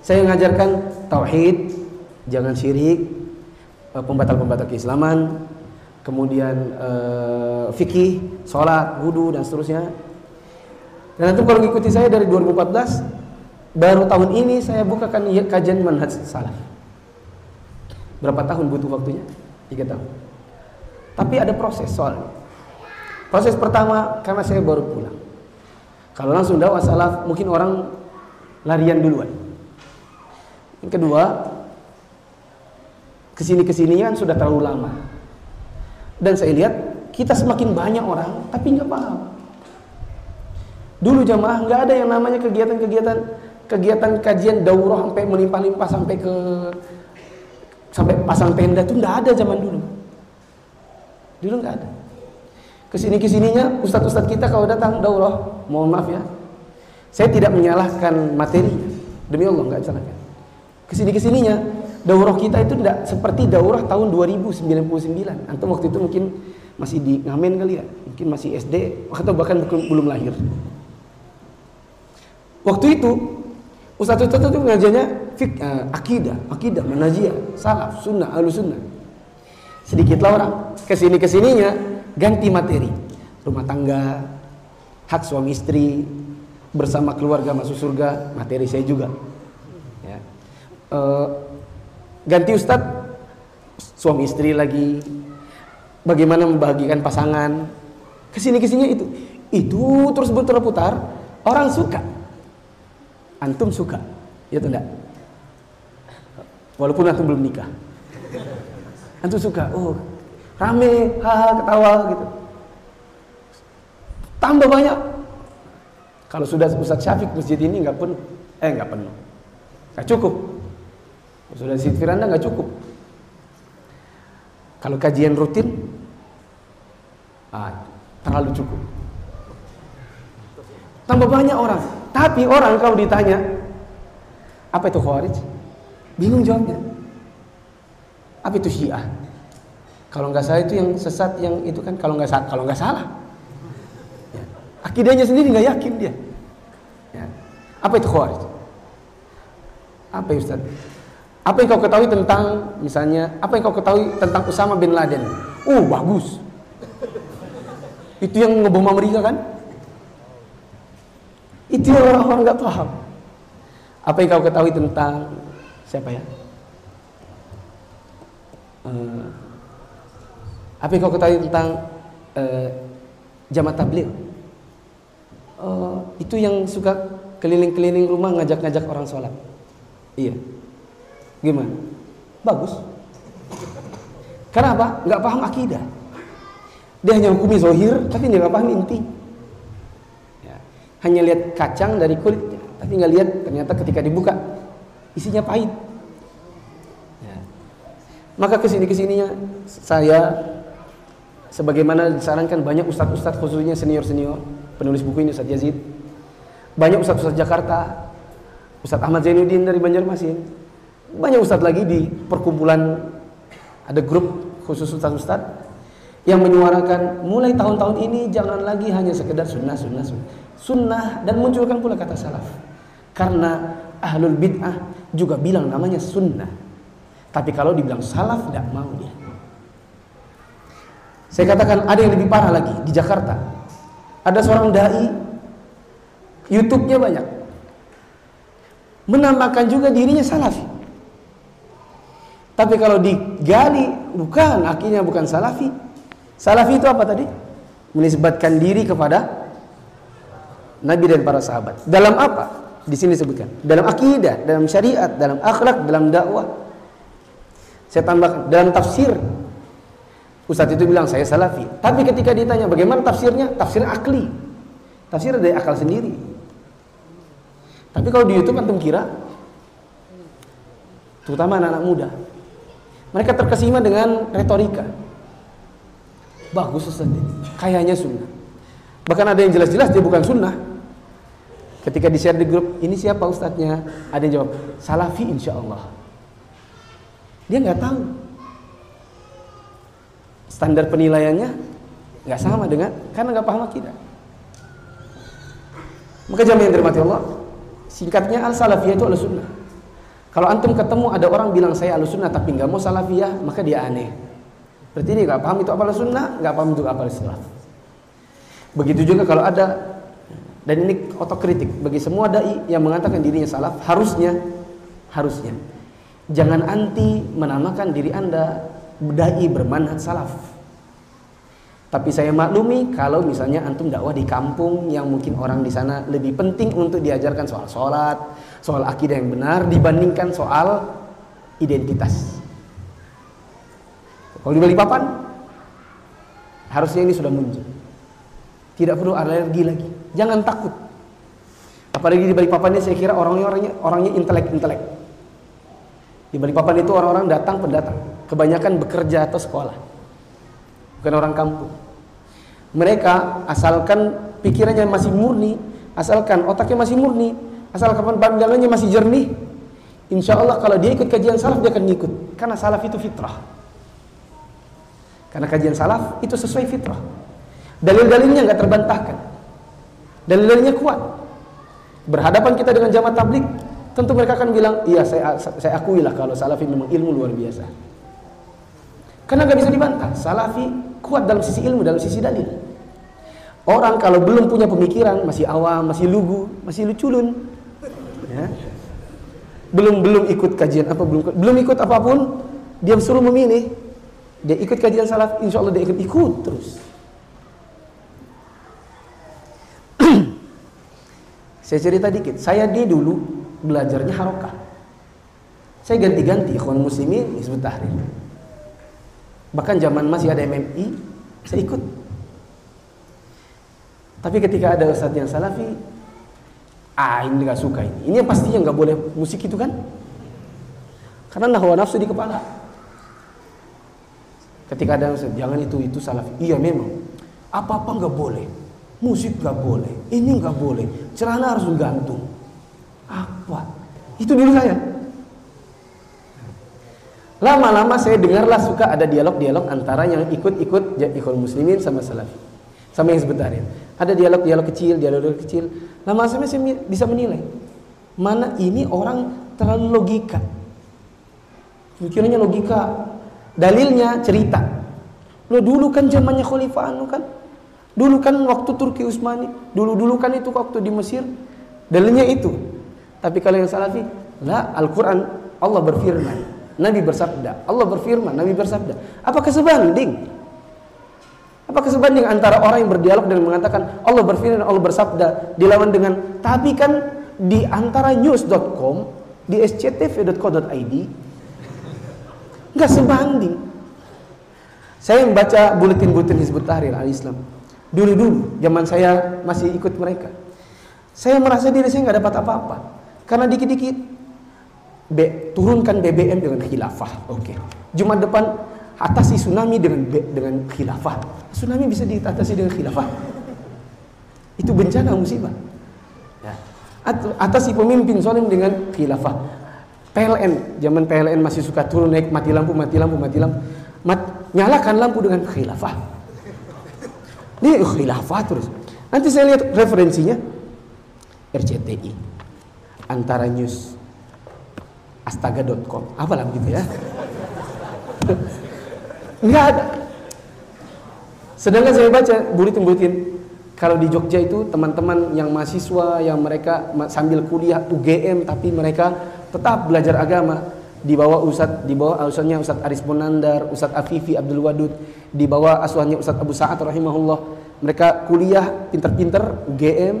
Speaker 1: Saya mengajarkan tauhid, jangan syirik, eh, pembatal-pembatal keislaman, kemudian uh, fikih, sholat, wudhu dan seterusnya. Dan itu kalau mengikuti saya dari 2014, baru tahun ini saya bukakan kajian manhaj salaf. Berapa tahun butuh waktunya? Tiga tahun. Tapi ada proses soalnya. Proses pertama karena saya baru pulang. Kalau langsung dakwah salaf mungkin orang larian duluan. Yang kedua, ke sini ke sininya kan sudah terlalu lama. Dan saya lihat kita semakin banyak orang tapi nggak paham. Dulu jamaah nggak ada yang namanya kegiatan-kegiatan kegiatan kajian daurah sampai melimpah-limpah sampai ke sampai pasang tenda itu nggak ada zaman dulu. Dulu nggak ada. Ke sini ke sininya ustadz ustadz kita kalau datang daurah, mohon maaf ya, saya tidak menyalahkan materinya, demi Allah nggak salahkan. Ke sini ke sininya daurah kita itu tidak seperti daurah tahun 2099. Antum waktu itu mungkin masih di ngamen kali ya, mungkin masih SD atau bahkan belum lahir. Waktu itu ustadz ustadz itu ngajarnya fik, uh, akidah, akidah, manajiyah, salaf, sunnah, alu sunnah. Sedikitlah orang. Ke sini ke sininya ganti materi. Rumah tangga hak suami istri bersama keluarga masuk surga materi saya juga. Ya. e, ganti ustadz suami istri lagi. Bagaimana membahagikan pasangan? Ke sini ke sini itu. Itu terus berputar orang suka antum suka ya tidak walaupun antum belum nikah antum suka oh rame, haha, ketawa gitu. Tambah banyak. Kalau sudah Ustaz Syafiq masjid ini nggak penuh, eh nggak penuh, nggak cukup. Sudah Siti Firanda nggak cukup. Kalau kajian rutin, ah, terlalu cukup. Tambah banyak orang. Tapi orang kalau ditanya, apa itu khawarij? Bingung jawabnya. Apa itu syiah? Kalau nggak salah itu yang sesat yang itu kan kalau nggak kalau nggak salah. Ya. Akidahnya sendiri nggak yakin dia. Ya. Apa itu khawarij? Apa ya Ustaz? Apa yang kau ketahui tentang misalnya apa yang kau ketahui tentang Usama bin Laden? Oh bagus. Itu yang ngebom Amerika kan? Itu orang-orang nggak paham. Apa yang kau ketahui tentang siapa ya? Uh, apa yang kau ketahui tentang uh, jamaah tabligh? Uh, itu yang suka keliling-keliling rumah ngajak-ngajak orang sholat. Iya. Gimana? Bagus. Karena apa? Nggak paham akidah. Dia hanya hukumi zohir, tapi dia nggak paham inti. Ya. Hanya lihat kacang dari kulitnya, tapi nggak lihat ternyata ketika dibuka isinya pahit. Ya. Maka ke sini ke sininya saya sebagaimana disarankan banyak ustadz-ustadz khususnya senior-senior penulis buku ini Ustadz Yazid banyak ustadz-ustadz Jakarta Ustadz Ahmad Zainuddin dari Banjarmasin banyak ustadz lagi di perkumpulan ada grup khusus ustadz-ustadz yang menyuarakan mulai tahun-tahun ini jangan lagi hanya sekedar sunnah sunnah sunnah sunnah dan munculkan pula kata salaf karena ahlul bid'ah juga bilang namanya sunnah tapi kalau dibilang salaf tidak mau dia saya katakan ada yang lebih parah lagi di Jakarta. Ada seorang dai YouTube-nya banyak. Menambahkan juga dirinya salafi. Tapi kalau digali bukan akhirnya bukan salafi. Salafi itu apa tadi? Menisbatkan diri kepada Nabi dan para sahabat. Dalam apa? Di sini sebutkan. Dalam akidah, dalam syariat, dalam akhlak, dalam dakwah. Saya tambahkan dalam tafsir Ustadz itu bilang saya salafi. Tapi ketika ditanya bagaimana tafsirnya, tafsir akli. Tafsir dari akal sendiri. Tapi kalau di YouTube antum kira, terutama anak-anak muda, mereka terkesima dengan retorika. Bagus Ustaz kayaknya sunnah. Bahkan ada yang jelas-jelas dia bukan sunnah. Ketika di share di grup, ini siapa ustadznya? Ada yang jawab, salafi insya Allah. Dia nggak tahu. Standar penilaiannya nggak sama dengan karena nggak paham akidah. Maka jamaah yang dirahmati Allah, singkatnya al salafiyah itu al sunnah. Kalau antum ketemu ada orang bilang saya al sunnah tapi nggak mau salafiyah, maka dia aneh. Berarti dia nggak paham itu apa al sunnah, nggak paham itu apa al salaf. Begitu juga kalau ada dan ini otokritik bagi semua dai yang mengatakan dirinya salaf, harusnya harusnya jangan anti menamakan diri Anda dai bermanhaj salaf. Tapi saya maklumi kalau misalnya antum dakwah di kampung yang mungkin orang di sana lebih penting untuk diajarkan soal sholat, soal akidah yang benar dibandingkan soal identitas. Kalau di Balikpapan harusnya ini sudah muncul. Tidak perlu alergi lagi. Jangan takut. Apalagi di Balikpapan ini saya kira orangnya orangnya orangnya intelek intelek. Di Balikpapan itu orang-orang datang pendatang, kebanyakan bekerja atau sekolah, bukan orang kampung. Mereka asalkan pikirannya masih murni, asalkan otaknya masih murni, asalkan pandangannya masih jernih, insya Allah kalau dia ikut kajian salaf dia akan ikut, karena salaf itu fitrah. Karena kajian salaf itu sesuai fitrah. Dalil-dalilnya nggak terbantahkan. Dalil-dalilnya kuat. Berhadapan kita dengan jamaah tablik, tentu mereka akan bilang, iya saya saya akui lah kalau salafi memang ilmu luar biasa. Karena nggak bisa dibantah, salafi kuat dalam sisi ilmu, dalam sisi dalil. Orang kalau belum punya pemikiran, masih awam, masih lugu, masih luculun, ya. belum belum ikut kajian apa belum belum ikut apa pun, dia suruh memilih, dia ikut kajian salaf, insya Allah dia ikut ikut terus. Saya cerita dikit. Saya di dulu belajarnya harokah. Saya ganti-ganti ikhwan muslimin Hizbut Tahrir. Bahkan zaman masih ada MMI, saya ikut. Tapi ketika ada ustadz yang salafi, ah ini nggak suka ini. Ini yang pastinya nggak boleh musik itu kan? Karena nahwa nafsu di kepala. Ketika ada ustadz, jangan itu itu salafi. Iya memang. Apa-apa nggak boleh musik gak boleh, ini gak boleh, celana harus digantung. Apa? Itu dulu saya. Lama-lama saya dengarlah suka ada dialog-dialog antara yang ikut-ikut ikhwan muslimin sama salafi. Sama yang sebentar ya. Ada dialog-dialog kecil, dialog-dialog kecil. Lama saya bisa menilai. Mana ini orang terlalu logika. Pikirannya logika. Dalilnya cerita. Lo dulu kan zamannya Khalifah Anu kan Dulu kan waktu Turki Utsmani, dulu-dulu kan itu waktu di Mesir, dalilnya itu. Tapi kalau yang salafi, la Al-Quran Allah berfirman, Nabi bersabda, Allah berfirman, Nabi bersabda. Apakah sebanding? Apakah sebanding antara orang yang berdialog dan mengatakan Allah berfirman, Allah bersabda, dilawan dengan tapi kan di antara news.com, di sctv.co.id nggak sebanding. Saya membaca buletin-buletin Hizbut Tahrir al-Islam Dulu-dulu, zaman saya masih ikut mereka. Saya merasa diri saya nggak dapat apa-apa. Karena dikit-dikit B, turunkan BBM dengan khilafah. Oke. Okay. Jumat depan atasi tsunami dengan B, dengan khilafah. Tsunami bisa diatasi dengan khilafah. Itu bencana musibah. Ya. Atasi pemimpin solim dengan khilafah. PLN, zaman PLN masih suka turun naik mati lampu, mati lampu, mati lampu. Mat, nyalakan lampu dengan khilafah. Ini khilafah terus. Nanti saya lihat referensinya. RCTI antara news astaga.com apalah begitu ya? Enggak ada. Sedangkan saya baca buletin-buletin kalau di Jogja itu teman-teman yang mahasiswa yang mereka sambil kuliah UGM tapi mereka tetap belajar agama di bawah Ustadz di bawah asuhannya Ustadz Aris Bonandar, Ustadz Afifi Abdul Wadud, di bawah asuhannya Ustadz Abu Sa'ad rahimahullah. Mereka kuliah pinter-pinter UGM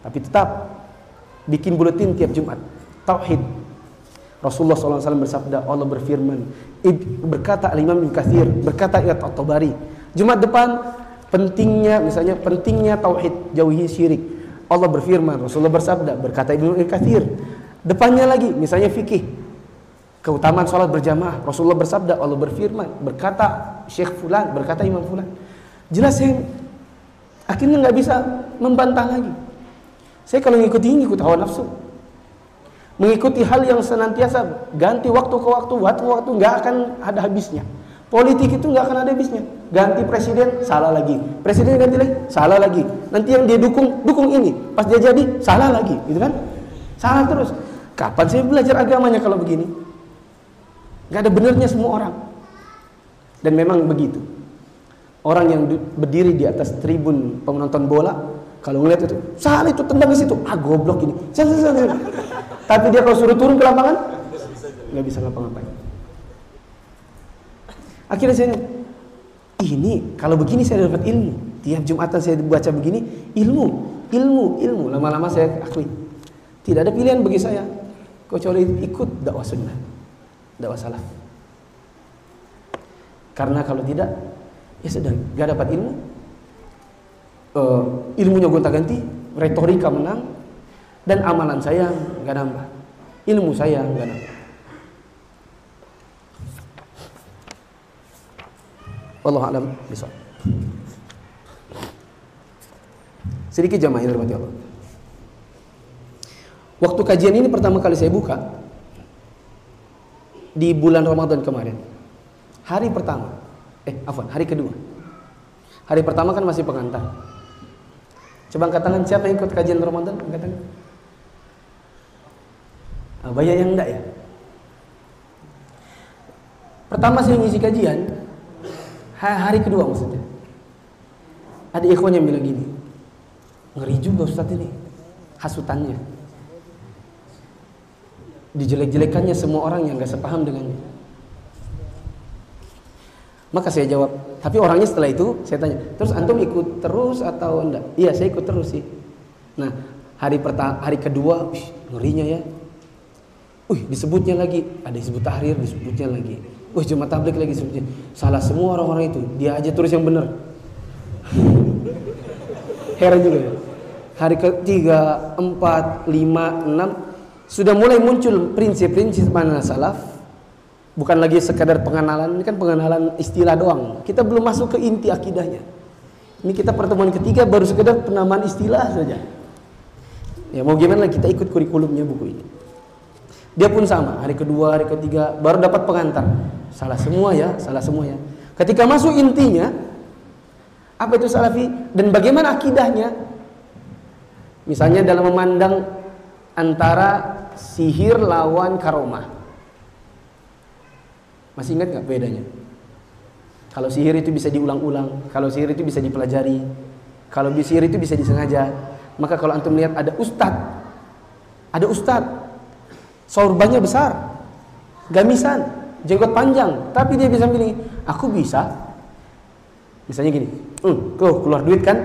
Speaker 1: tapi tetap bikin buletin tiap Jumat. Tauhid. Rasulullah SAW bersabda Allah berfirman berkata Al-Imam Ibn Kathir berkata Iyat At-Tabari Jumat depan pentingnya misalnya pentingnya tauhid jauhi syirik. Allah berfirman Rasulullah bersabda berkata Ibn Kathir depannya lagi misalnya fikih keutamaan sholat berjamaah Rasulullah bersabda Allah berfirman berkata Syekh Fulan berkata Imam Fulan jelas saya Akhirnya nggak bisa membantah lagi. Saya kalau ngikuti ikut hawa nafsu. Mengikuti hal yang senantiasa ganti waktu ke waktu, waktu ke waktu nggak akan ada habisnya. Politik itu nggak akan ada habisnya. Ganti presiden, salah lagi. Presiden ganti lagi, salah lagi. Nanti yang dia dukung, dukung ini. Pas dia jadi, salah lagi, gitu kan? Salah terus. Kapan saya belajar agamanya kalau begini? Gak ada benernya semua orang. Dan memang begitu. Orang yang berdiri di atas tribun penonton bola, kalau ngeliat itu, salah itu tendang ke situ, ah goblok ini. Tapi dia kalau suruh turun ke lapangan, nggak bisa ngapa-ngapain. Akhirnya saya ini kalau begini saya dapat ilmu. Tiap Jumatan saya baca begini, ilmu, ilmu, ilmu. Lama-lama saya akui. Tidak ada pilihan bagi saya kecuali ikut dakwah sunnah, dakwah salaf. Karena kalau tidak, ya sudah, gak dapat ilmu. Uh, ilmunya gonta ganti, retorika menang, dan amalan saya gak nambah. Ilmu saya gak nambah. Allah alam bisa. Sedikit jamaah yang Allah. Waktu kajian ini pertama kali saya buka di bulan Ramadan kemarin. Hari pertama. Eh, afwan, hari kedua. Hari pertama kan masih pengantar. Coba angkat tangan siapa yang ikut kajian Ramadan? Angkat tangan. Ah, banyak yang enggak ya? Pertama saya ngisi kajian, hari kedua maksudnya. Ada ikhwan yang bilang gini, ngeri juga Ustadz ini, hasutannya. Dijelek-jelekannya semua orang yang gak sepaham dengannya. Maka saya jawab, tapi orangnya setelah itu saya tanya, terus antum ikut terus atau enggak? Iya saya ikut terus sih. Nah hari pertama, hari kedua, wih, ngerinya ya. Wih disebutnya lagi, ada disebut tahrir, disebutnya lagi. Wih cuma tablik lagi disebutnya. Salah semua orang-orang itu, dia aja terus yang benar. Heran juga ya. Hari ketiga, empat, lima, enam, sudah mulai muncul prinsip-prinsip mana salaf Bukan lagi sekadar pengenalan, ini kan pengenalan istilah doang. Kita belum masuk ke inti akidahnya. Ini kita pertemuan ketiga baru sekedar penamaan istilah saja. Ya mau gimana kita ikut kurikulumnya buku ini. Dia pun sama, hari kedua, hari ketiga baru dapat pengantar. Salah semua ya, salah semua ya. Ketika masuk intinya, apa itu salafi dan bagaimana akidahnya? Misalnya dalam memandang antara sihir lawan karomah. Masih ingat nggak bedanya? Kalau sihir itu bisa diulang-ulang, kalau sihir itu bisa dipelajari, kalau sihir itu bisa disengaja. Maka kalau antum lihat ada ustadz, ada ustadz, sorbannya besar, gamisan, jenggot panjang, tapi dia bisa bilang, aku bisa. Misalnya gini, hmm, keluar duit kan?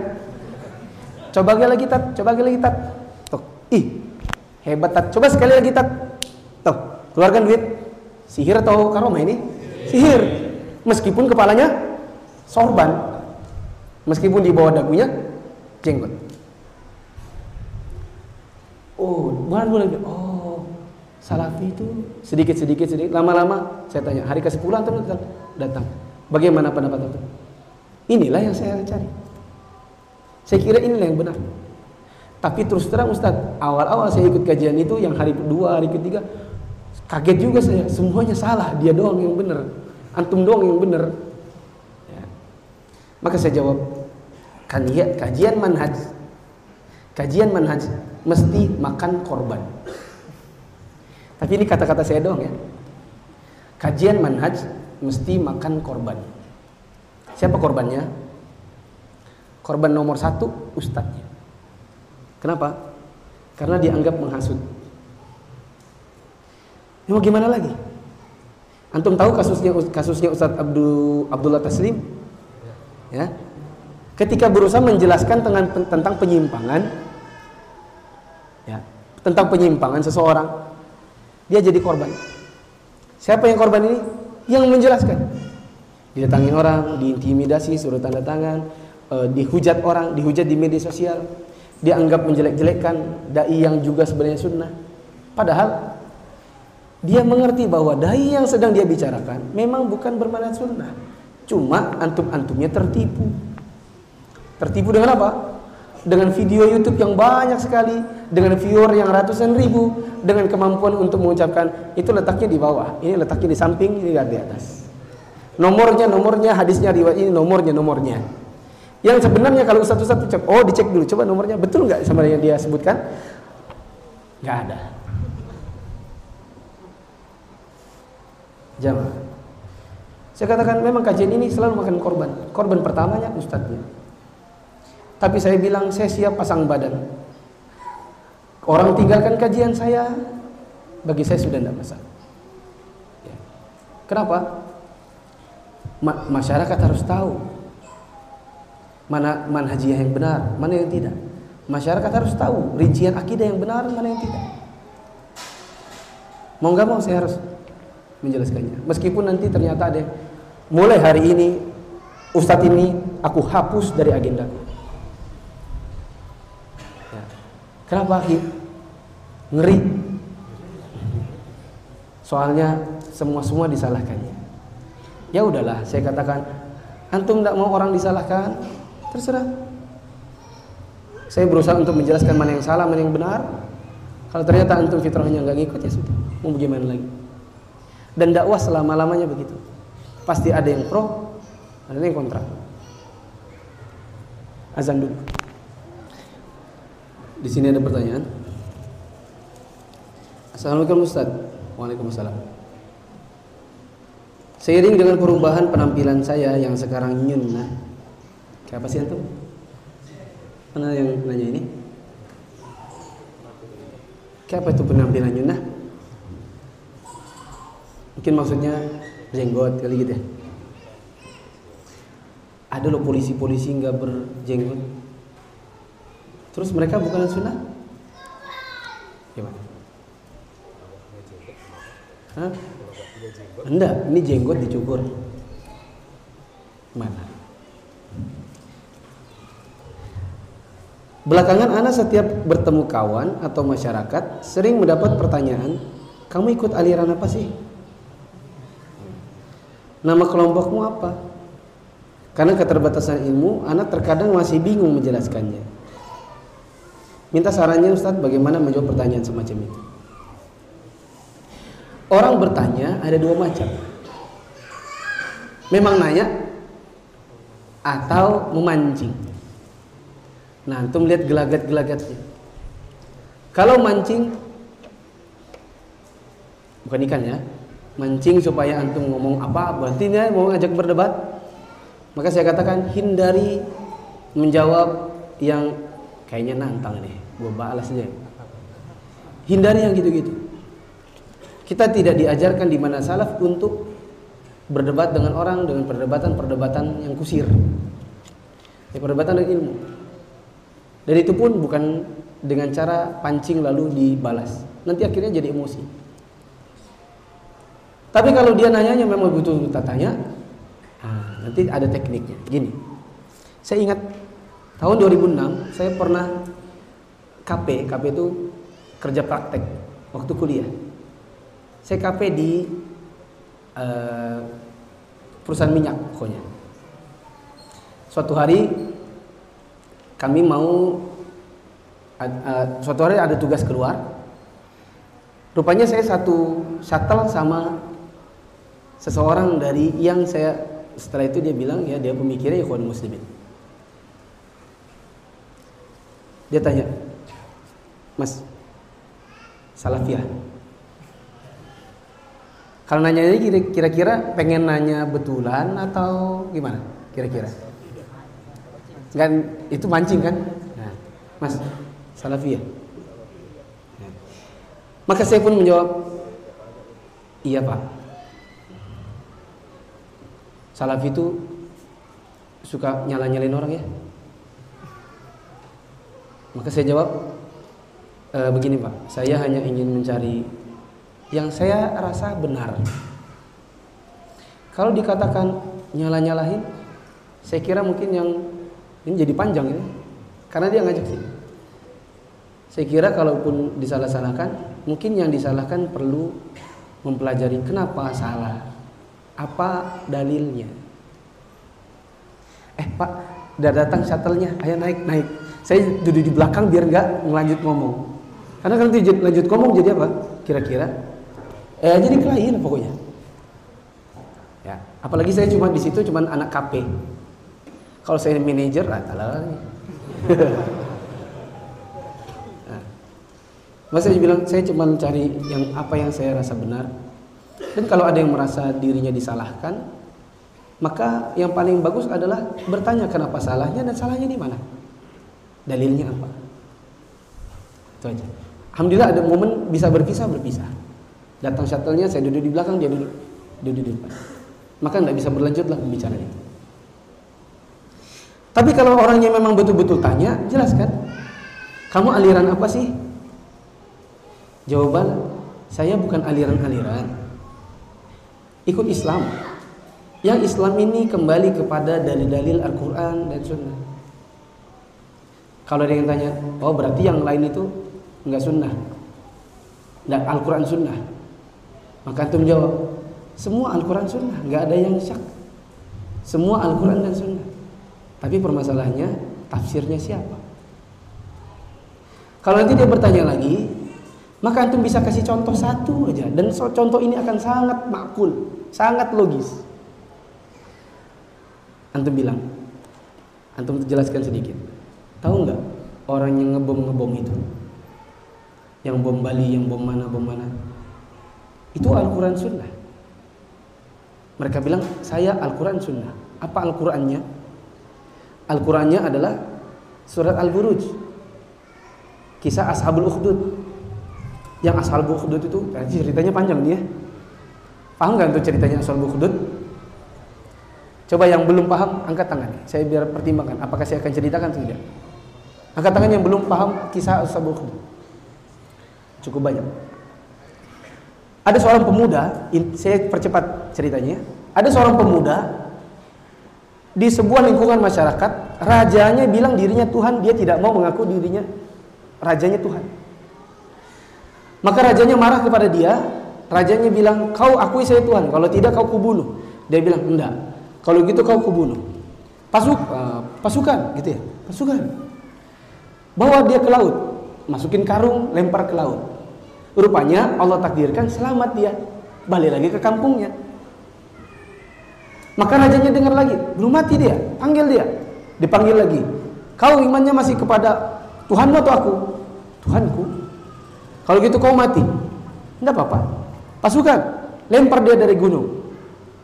Speaker 1: Coba lagi tat, coba lagi tat. Ih, hebat tat. Coba sekali lagi tat. Tuh, keluarkan duit. Sihir atau karomah ini? Sihir. Meskipun kepalanya sorban. Meskipun di bawah dagunya jenggot. Oh, bukan bulan. Oh, salafi itu sedikit sedikit lama-lama saya tanya hari ke-10 antum datang. datang. Bagaimana pendapat antum? Inilah yang saya cari. Saya kira inilah yang benar. Tapi terus terang Ustaz, awal-awal saya ikut kajian itu yang hari kedua, hari ketiga, Kaget juga saya, semuanya salah, dia doang yang benar. Antum doang yang benar. Ya. Maka saya jawab, kan ya, kajian manhaj. Kajian manhaj mesti makan korban. Tapi ini kata-kata saya doang ya. Kajian manhaj mesti makan korban. Siapa korbannya? Korban nomor satu ustadznya. Kenapa? Karena dianggap menghasut. Ya mau gimana lagi? Antum tahu kasusnya kasusnya Ustadz Abdul Abdullah Taslim? Ya. Ketika berusaha menjelaskan tentang tentang penyimpangan ya, tentang penyimpangan seseorang, dia jadi korban. Siapa yang korban ini? Yang menjelaskan. Didatangin orang, diintimidasi, suruh tanda tangan, eh, dihujat orang, dihujat di media sosial, dianggap menjelek-jelekan dai yang juga sebenarnya sunnah. Padahal dia mengerti bahwa dai yang sedang dia bicarakan memang bukan bermanat sunnah. Cuma antum-antumnya tertipu. Tertipu dengan apa? Dengan video YouTube yang banyak sekali, dengan viewer yang ratusan ribu, dengan kemampuan untuk mengucapkan itu letaknya di bawah, ini letaknya di samping, ini di atas. Nomornya, nomornya, hadisnya riwayat ini nomornya, nomornya. Yang sebenarnya kalau satu-satu cek, oh dicek dulu, coba nomornya betul nggak sama yang dia sebutkan? Nggak ada. Jangan. Saya katakan memang kajian ini selalu makan korban. Korban pertamanya ustadznya. Tapi saya bilang saya siap pasang badan. Orang tinggalkan kajian saya, bagi saya sudah tidak masalah. Ya. Kenapa? Ma masyarakat harus tahu mana manhajiyah yang benar, mana yang tidak. Masyarakat harus tahu rincian akidah yang benar, mana yang tidak. Mau nggak mau saya harus menjelaskannya. Meskipun nanti ternyata ada mulai hari ini Ustadz ini aku hapus dari agenda. Ya. Kenapa Ki? Ngeri. Soalnya semua semua disalahkannya. Ya udahlah, saya katakan antum tidak mau orang disalahkan, terserah. Saya berusaha untuk menjelaskan mana yang salah, mana yang benar. Kalau ternyata antum fitrahnya nggak ngikut ya sudah, mau bagaimana lagi? Dan dakwah selama-lamanya begitu. Pasti ada yang pro, ada yang kontra. Azan dulu. Di sini ada pertanyaan. Assalamualaikum Ustaz. Waalaikumsalam. Seiring dengan perubahan penampilan saya yang sekarang nyunnah. Kayak apa sih antum? Mana yang nanya ini? Kayak apa itu penampilan nyunnah? Mungkin maksudnya jenggot kali gitu ya. Ada loh polisi-polisi nggak berjenggot. Terus mereka bukan sunnah? Gimana? Hah? Enggak, ini jenggot dicukur. Mana? Belakangan anak setiap bertemu kawan atau masyarakat sering mendapat pertanyaan, kamu ikut aliran apa sih? Nama kelompokmu apa? Karena keterbatasan ilmu, anak terkadang masih bingung menjelaskannya. Minta sarannya Ustadz bagaimana menjawab pertanyaan semacam itu. Orang bertanya ada dua macam. Memang nanya atau memancing. Nah, antum lihat gelagat-gelagatnya. Kalau mancing bukan ikan ya, mancing supaya antum ngomong apa berarti dia mau ngajak berdebat. Maka saya katakan hindari menjawab yang kayaknya nantang nih gue balas aja hindari yang gitu-gitu. Kita tidak diajarkan di mana salaf untuk berdebat dengan orang dengan perdebatan-perdebatan yang kusir. Ya, perdebatan dengan ilmu dan itu pun bukan dengan cara pancing lalu dibalas nanti akhirnya jadi emosi tapi kalau dia nanyanya memang butuh kita tanya, nah, nanti ada tekniknya. Gini, saya ingat tahun 2006 saya pernah KP, KP itu kerja praktek waktu kuliah. Saya KP di uh, perusahaan minyak pokoknya. Suatu hari kami mau uh, suatu hari ada tugas keluar. Rupanya saya satu shuttle sama seseorang dari yang saya setelah itu dia bilang ya dia pemikirnya ikhwan muslimin. Dia tanya mas salafiyah? Kalau nanya ini kira-kira pengen nanya betulan atau gimana kira-kira kan itu mancing kan? Nah, mas salafiyah maka saya pun menjawab iya pak. Salafi itu suka nyala-nyalain orang ya. Maka saya jawab e, begini Pak, saya hanya ingin mencari yang saya rasa benar. Kalau dikatakan nyala-nyalahin, saya kira mungkin yang ini jadi panjang ini, karena dia ngajak sih. Saya kira kalaupun disalah-salahkan, mungkin yang disalahkan perlu mempelajari kenapa salah apa dalilnya? Eh Pak, Udah datang shuttle-nya, ayo naik, naik. Saya duduk di belakang biar nggak ngelanjut ngomong. Karena kalau lanjut, ngomong jadi apa? Kira-kira? Eh jadi klien pokoknya. Ya, apalagi saya cuma di situ cuma anak KP. Kalau saya manajer, lah nah, Mas saya bilang saya cuma cari yang apa yang saya rasa benar. Dan kalau ada yang merasa dirinya disalahkan, maka yang paling bagus adalah bertanya kenapa salahnya dan salahnya di mana. Dalilnya apa? Itu aja. Alhamdulillah ada momen bisa berpisah berpisah. Datang shuttle-nya saya duduk di belakang dia duduk duduk di depan. Maka tidak bisa berlanjut lah pembicaraan itu. Tapi kalau orangnya memang betul-betul tanya, jelaskan. Kamu aliran apa sih? Jawaban, saya bukan aliran-aliran. Ikut Islam. Yang Islam ini kembali kepada dalil-dalil Al-Quran dan Sunnah. Kalau ada yang tanya, oh berarti yang lain itu enggak Sunnah, enggak Al-Quran Sunnah. Maka antum jawab, semua Al-Quran Sunnah, enggak ada yang syak. Semua Al-Quran dan Sunnah. Tapi permasalahannya tafsirnya siapa? Kalau nanti dia bertanya lagi, maka antum bisa kasih contoh satu aja dan contoh ini akan sangat makul, sangat logis. Antum bilang, antum jelaskan sedikit. Tahu nggak orang yang ngebom ngebom itu, yang bom Bali, yang bom mana bom mana, itu Al-Quran Sunnah. Mereka bilang saya Al-Quran Sunnah. Apa Al-Qurannya? Al-Qur'annya adalah surat Al-Buruj. Kisah Ashabul Ukhdud. Yang Ashabul Ukhdud itu ceritanya panjang nih ya. Paham nggak untuk ceritanya Ashabul Ukhdud? Coba yang belum paham angkat tangan. Saya biar pertimbangkan apakah saya akan ceritakan atau tidak. Angkat tangan yang belum paham kisah Ashabul Ukhdud. Cukup banyak. Ada seorang pemuda, saya percepat ceritanya. Ada seorang pemuda di sebuah lingkungan masyarakat, rajanya bilang dirinya Tuhan, dia tidak mau mengaku dirinya rajanya Tuhan. Maka rajanya marah kepada dia, rajanya bilang, "Kau akui saya Tuhan, kalau tidak kau kubunuh." Dia bilang, "Enggak. Kalau gitu kau kubunuh." Pasuk uh, pasukan gitu ya, pasukan. Bawa dia ke laut, masukin karung, lempar ke laut. Rupanya Allah takdirkan selamat dia, balik lagi ke kampungnya. Maka rajanya dengar lagi, belum mati dia, panggil dia. Dipanggil lagi. Kau imannya masih kepada Tuhanmu atau aku? Tuhanku. Kalau gitu kau mati. Tidak apa-apa. Pasukan, lempar dia dari gunung.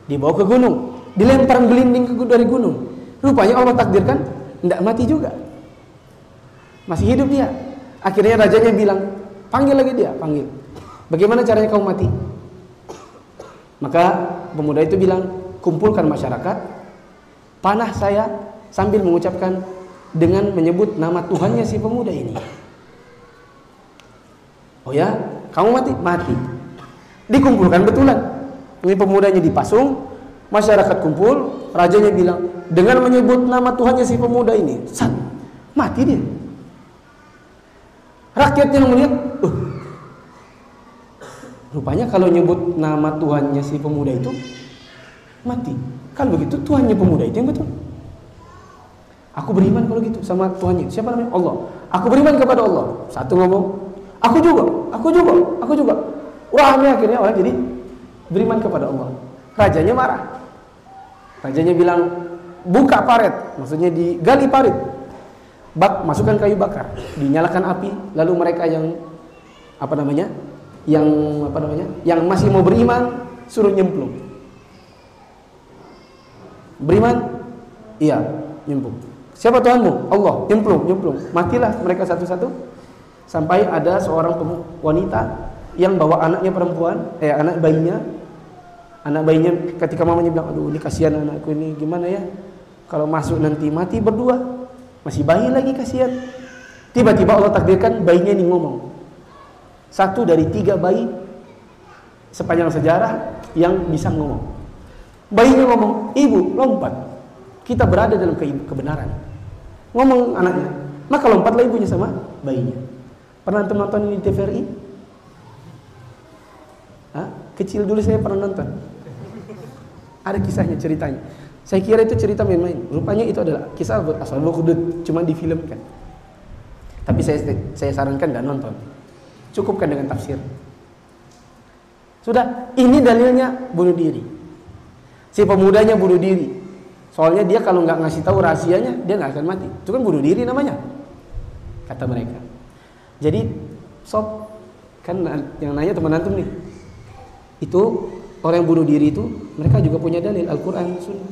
Speaker 1: Dibawa ke gunung, dilempar gelinding ke dari gunung. Rupanya Allah takdirkan tidak mati juga. Masih hidup dia. Akhirnya rajanya bilang, panggil lagi dia, panggil. Bagaimana caranya kau mati? Maka pemuda itu bilang, kumpulkan masyarakat, panah saya sambil mengucapkan dengan menyebut nama Tuhannya si pemuda ini. Oh ya, kamu mati? Mati. Dikumpulkan betulan. Ini pemudanya dipasung, masyarakat kumpul, rajanya bilang, dengan menyebut nama Tuhannya si pemuda ini, sat, mati dia. Rakyat yang melihat, uh, rupanya kalau nyebut nama Tuhannya si pemuda itu mati. Kalau begitu Tuhannya pemuda itu yang betul. Aku beriman kalau gitu sama Tuhannya. Siapa namanya? Allah. Aku beriman kepada Allah. Satu ngomong, aku juga, aku juga, aku juga. Wahnya akhirnya orang jadi beriman kepada Allah. Rajanya marah. Rajanya bilang, buka paret, maksudnya digali parit. Bak, masukkan kayu bakar, dinyalakan api, lalu mereka yang apa namanya? Yang apa namanya? Yang masih mau beriman suruh nyemplung. Beriman? Iya, nyemplung. Siapa Tuhanmu? Allah, nyemplung, nyemplung. Matilah mereka satu-satu sampai ada seorang wanita yang bawa anaknya perempuan, eh anak bayinya. Anak bayinya ketika mamanya bilang, "Aduh, ini kasihan anakku ini, gimana ya? Kalau masuk nanti mati berdua." Masih bayi lagi kasihan. Tiba-tiba Allah takdirkan bayinya ini ngomong. Satu dari tiga bayi sepanjang sejarah yang bisa ngomong. Bayinya ngomong, ibu lompat. Kita berada dalam ke kebenaran. Ngomong anaknya, maka lompatlah ibunya sama bayinya. Pernah nonton ini TVRI? Hah? Kecil dulu saya pernah nonton. Ada kisahnya ceritanya. Saya kira itu cerita main-main. Rupanya itu adalah kisah asal Hudud, cuma difilmkan. Tapi saya saya sarankan dan nonton. Cukupkan dengan tafsir. Sudah, ini dalilnya bunuh diri. Si pemudanya bunuh diri. Soalnya dia kalau nggak ngasih tahu rahasianya, dia nggak akan mati. Itu kan bunuh diri namanya. Kata mereka. Jadi, sob, kan yang nanya teman antum nih. Itu orang yang bunuh diri itu, mereka juga punya dalil Al-Quran, Sunnah.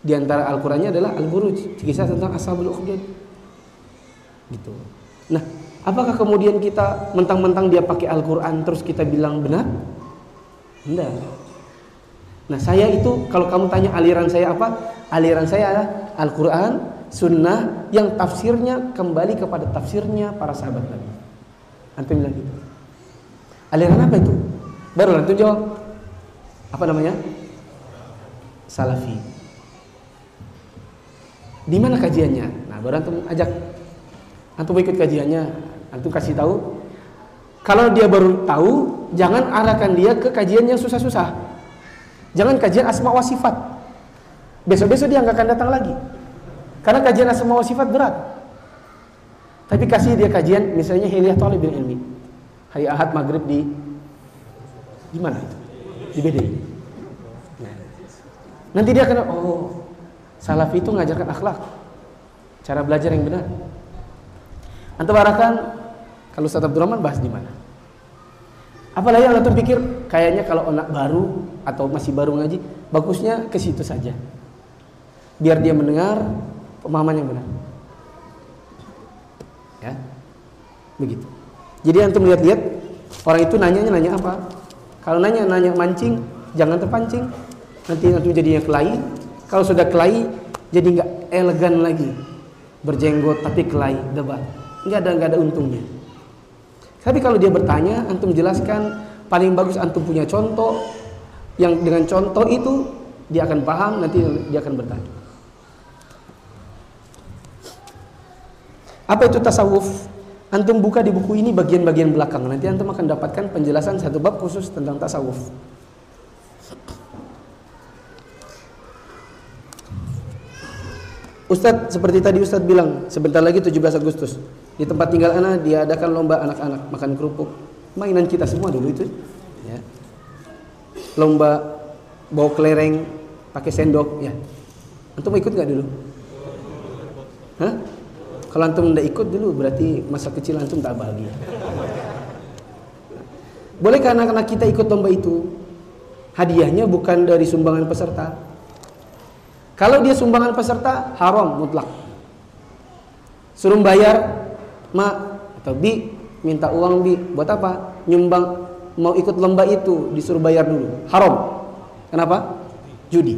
Speaker 1: Di antara Al-Qurannya adalah Al-Buruj, kisah tentang Ashabul Ukhdud. Gitu. Nah, apakah kemudian kita mentang-mentang dia pakai Al-Quran terus kita bilang benar? Enggak. Nah, saya itu kalau kamu tanya aliran saya apa? Aliran saya adalah Al-Quran, Sunnah yang tafsirnya kembali kepada tafsirnya para sahabat Nabi. Antum bilang gitu. Aliran apa itu? Baru antum jawab. Apa namanya? Salafi. Di mana kajiannya? Nah, baru antum ajak antum ikut kajiannya, antum kasih tahu. Kalau dia baru tahu, jangan arahkan dia ke kajian yang susah-susah. Jangan kajian asma wa sifat. Besok-besok dia nggak akan datang lagi. Karena kajian asma wa sifat berat. Tapi kasih dia kajian misalnya Hiliyah Talibin Ilmi. Hari Ahad Maghrib di di mana itu? Di BDI. Nah. Nanti dia akan oh Salafi itu mengajarkan akhlak. Cara belajar yang benar. Antum arahkan kalau Ustaz Abdurrahman bahas di mana? Apalagi yang antum pikir kayaknya kalau anak baru atau masih baru ngaji, bagusnya ke situ saja. Biar dia mendengar pemahaman yang benar. Ya. Begitu. Jadi antum lihat-lihat orang itu nanyanya nanya apa? Kalau nanya nanya mancing, jangan terpancing. Nanti antum jadinya kelahi, kalau sudah kelahi jadi nggak elegan lagi. Berjenggot tapi kelahi, debat. Nggak ada nggak ada untungnya. Tapi kalau dia bertanya, antum jelaskan paling bagus antum punya contoh yang dengan contoh itu dia akan paham nanti dia akan bertanya. Apa itu tasawuf? Antum buka di buku ini bagian-bagian belakang. Nanti antum akan dapatkan penjelasan satu bab khusus tentang tasawuf. Ustadz seperti tadi Ustadz bilang sebentar lagi 17 Agustus di tempat tinggal anak diadakan lomba anak-anak makan kerupuk. Mainan kita semua dulu itu. Ya. lomba bawa kelereng pakai sendok ya. Antum ikut nggak dulu? Hah? kalau antum tidak ikut dulu berarti masa kecil antum tak bahagia. Bolehkah anak-anak kita ikut lomba itu? Hadiahnya bukan dari sumbangan peserta. Kalau dia sumbangan peserta haram mutlak. Suruh bayar ma atau bi minta uang bi buat apa? Nyumbang mau ikut lomba itu disuruh bayar dulu. Haram. Kenapa? Judi.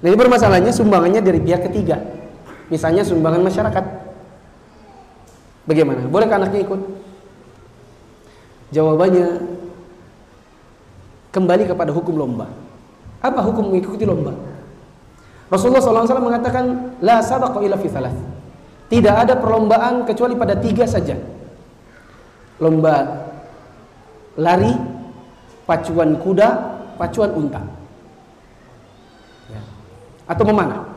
Speaker 1: Nah ini bermasalahnya sumbangannya dari pihak ketiga. Misalnya sumbangan masyarakat. Bagaimana? Boleh anaknya ikut? Jawabannya kembali kepada hukum lomba. Apa hukum mengikuti lomba? Rasulullah SAW mengatakan la sabaqa illa fi thalath. Tidak ada perlombaan kecuali pada tiga saja. Lomba lari, pacuan kuda, pacuan unta. Ya. Atau memanah.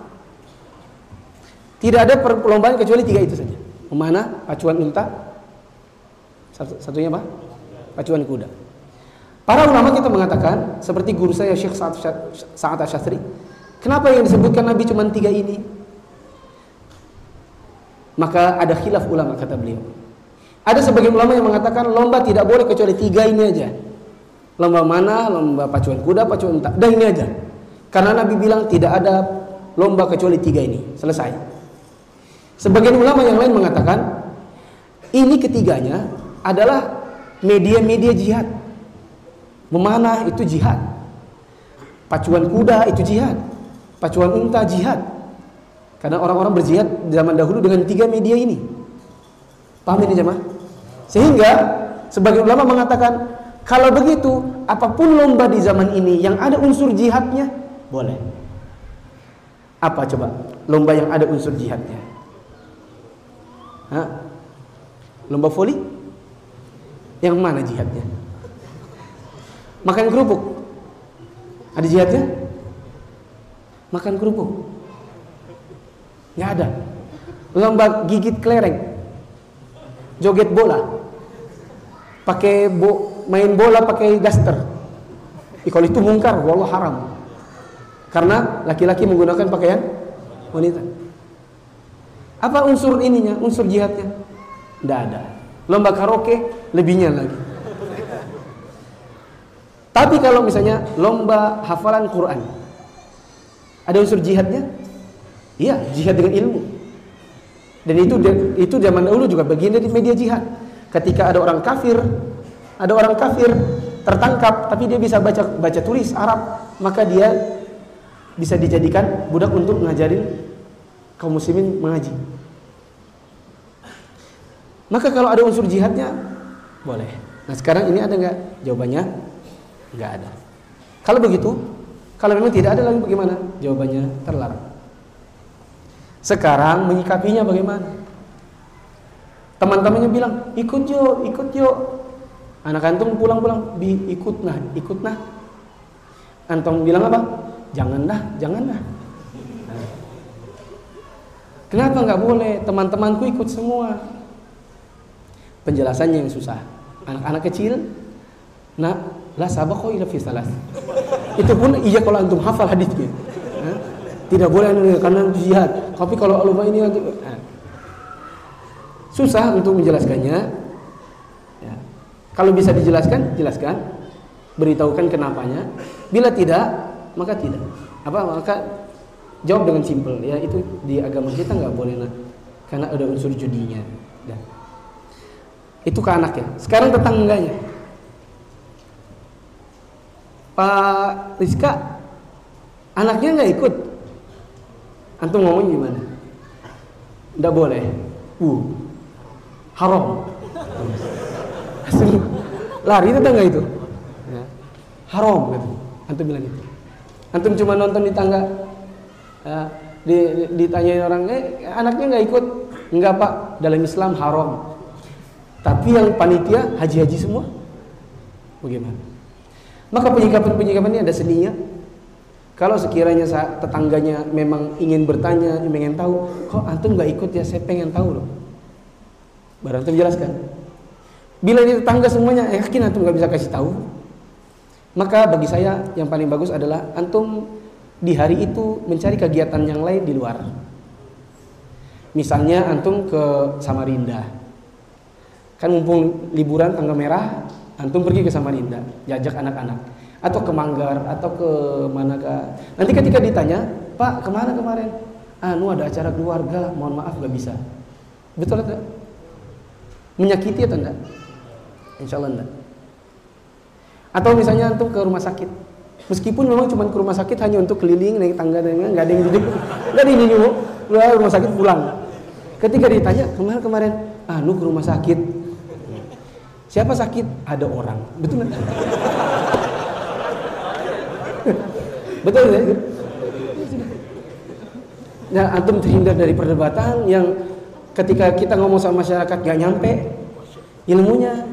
Speaker 1: Tidak ada perlombaan kecuali tiga itu saja. Memanah, pacuan unta, satunya apa? Pacuan kuda. Para ulama kita mengatakan seperti guru saya Syekh Sa'ad Asyastri Kenapa yang disebutkan Nabi cuma tiga ini? Maka ada khilaf ulama kata beliau. Ada sebagian ulama yang mengatakan lomba tidak boleh kecuali tiga ini aja. Lomba mana? Lomba pacuan kuda, pacuan unta. Dan ini aja. Karena Nabi bilang tidak ada lomba kecuali tiga ini. Selesai. Sebagian ulama yang lain mengatakan ini ketiganya adalah media-media jihad. Memanah itu jihad. Pacuan kuda itu jihad pacuan unta jihad. Karena orang-orang berjihad zaman dahulu dengan tiga media ini. Paham ini jemaah? Sehingga sebagai ulama mengatakan kalau begitu apa pun lomba di zaman ini yang ada unsur jihadnya boleh. Apa coba lomba yang ada unsur jihadnya? Hah? Lomba voli? Yang mana jihadnya? Makan kerupuk? Ada jihadnya? makan kerupuk. Nggak ada. Lomba gigit kelereng. Joget bola. Pakai bo main bola pakai daster. Ih, kalau itu mungkar, wallah haram. Karena laki-laki menggunakan pakaian wanita. Apa unsur ininya, unsur jihadnya? Tidak ada. Lomba karaoke lebihnya lagi. Tapi kalau misalnya lomba hafalan Quran, ada unsur jihadnya? Iya, jihad dengan ilmu. Dan itu itu zaman dahulu juga bagian dari media jihad. Ketika ada orang kafir, ada orang kafir tertangkap tapi dia bisa baca baca tulis Arab, maka dia bisa dijadikan budak untuk ngajarin kaum muslimin mengaji. Maka kalau ada unsur jihadnya boleh. Nah sekarang ini ada nggak? Jawabannya nggak ada. Kalau begitu, kalau memang tidak ada lagi bagaimana? Jawabannya terlarang. Sekarang menyikapinya bagaimana? Teman-temannya bilang, ikut yo, ikut yo. Anak antum pulang-pulang, bi ikut nah, ikut nah. Antum bilang apa? Jangan dah, jangan dah. Kenapa nggak boleh? Teman-temanku ikut semua. Penjelasannya yang susah. Anak-anak kecil, nah, lah kok ila. Itu pun iya kalau antum hafal hadisnya. Tidak boleh karena jihad. Tapi kalau lupa ini nanti nah. susah untuk menjelaskannya. Ya. Kalau bisa dijelaskan, jelaskan. Beritahukan kenapanya. Bila tidak, maka tidak. Apa? Maka jawab dengan simpel. Ya itu di agama kita nggak boleh nah. Karena ada unsur judinya. Ya. Itu ke anak ya. Sekarang tetangganya. Pak Rizka anaknya nggak ikut Antum ngomong gimana? Tidak boleh. Uh, haram. Lari itu enggak itu? Ya. Haram gitu. Antum bilang gitu. Antum cuma nonton di tangga. Ya, di, ditanya orang, eh anaknya nggak ikut? Enggak pak, dalam Islam haram. Tapi yang panitia haji-haji semua, bagaimana? Maka penyikapan-penyikapan ini ada seninya, kalau sekiranya tetangganya memang ingin bertanya, ingin tahu, kok antum nggak ikut ya? Saya pengen tahu loh. Baru antum jelaskan. Bila ini tetangga semuanya eh, yakin antum nggak bisa kasih tahu, maka bagi saya yang paling bagus adalah antum di hari itu mencari kegiatan yang lain di luar. Misalnya antum ke Samarinda, kan mumpung liburan tanggal merah, antum pergi ke Samarinda, jajak anak-anak atau ke Manggar atau ke mana nanti ketika ditanya Pak ke mana kemarin? Anu ada acara keluarga mohon maaf gak bisa. Betul atau menyakiti atau enggak? Insya Allah enggak. Atau misalnya antum ke rumah sakit. Meskipun memang cuma ke rumah sakit hanya untuk keliling naik tangga dan nggak ada yang duduk nggak ada yang nyuruh rumah sakit pulang. Ketika ditanya ke mana kemarin? Anu ke rumah sakit. Siapa sakit? Ada orang. Betul enggak Betul ya? Nah, antum terhindar dari perdebatan yang ketika kita ngomong sama masyarakat gak nyampe ilmunya.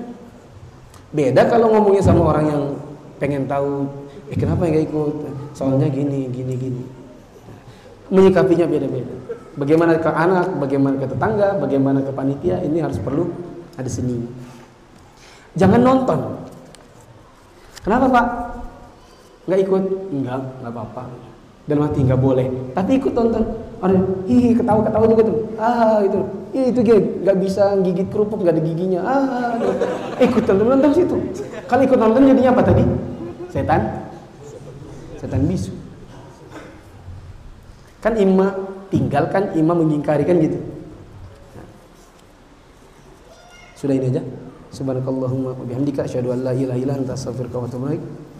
Speaker 1: Beda kalau ngomongnya sama orang yang pengen tahu, eh kenapa gak ikut? Soalnya gini, gini, gini. Menyikapinya beda-beda. Bagaimana ke anak, bagaimana ke tetangga, bagaimana ke panitia, ini harus perlu ada seni. Jangan nonton. Kenapa Pak? Nggak ikut? Nggak nggak apa-apa. Dalam hati nggak boleh. Tapi ikut tonton. Ada hihi ketawa ketawa juga tuh. Ah itu Ih, itu dia nggak bisa gigit kerupuk nggak ada giginya. Ah gitu. ikut tonton nonton situ. Kalau ikut nonton jadinya apa tadi? Setan. Setan bisu. Kan imam tinggalkan imam mengingkari kan gitu sudah ini aja. Subhanakallahumma wa bihamdika asyhadu an la ilaha illa anta astaghfiruka wa atubu ilaik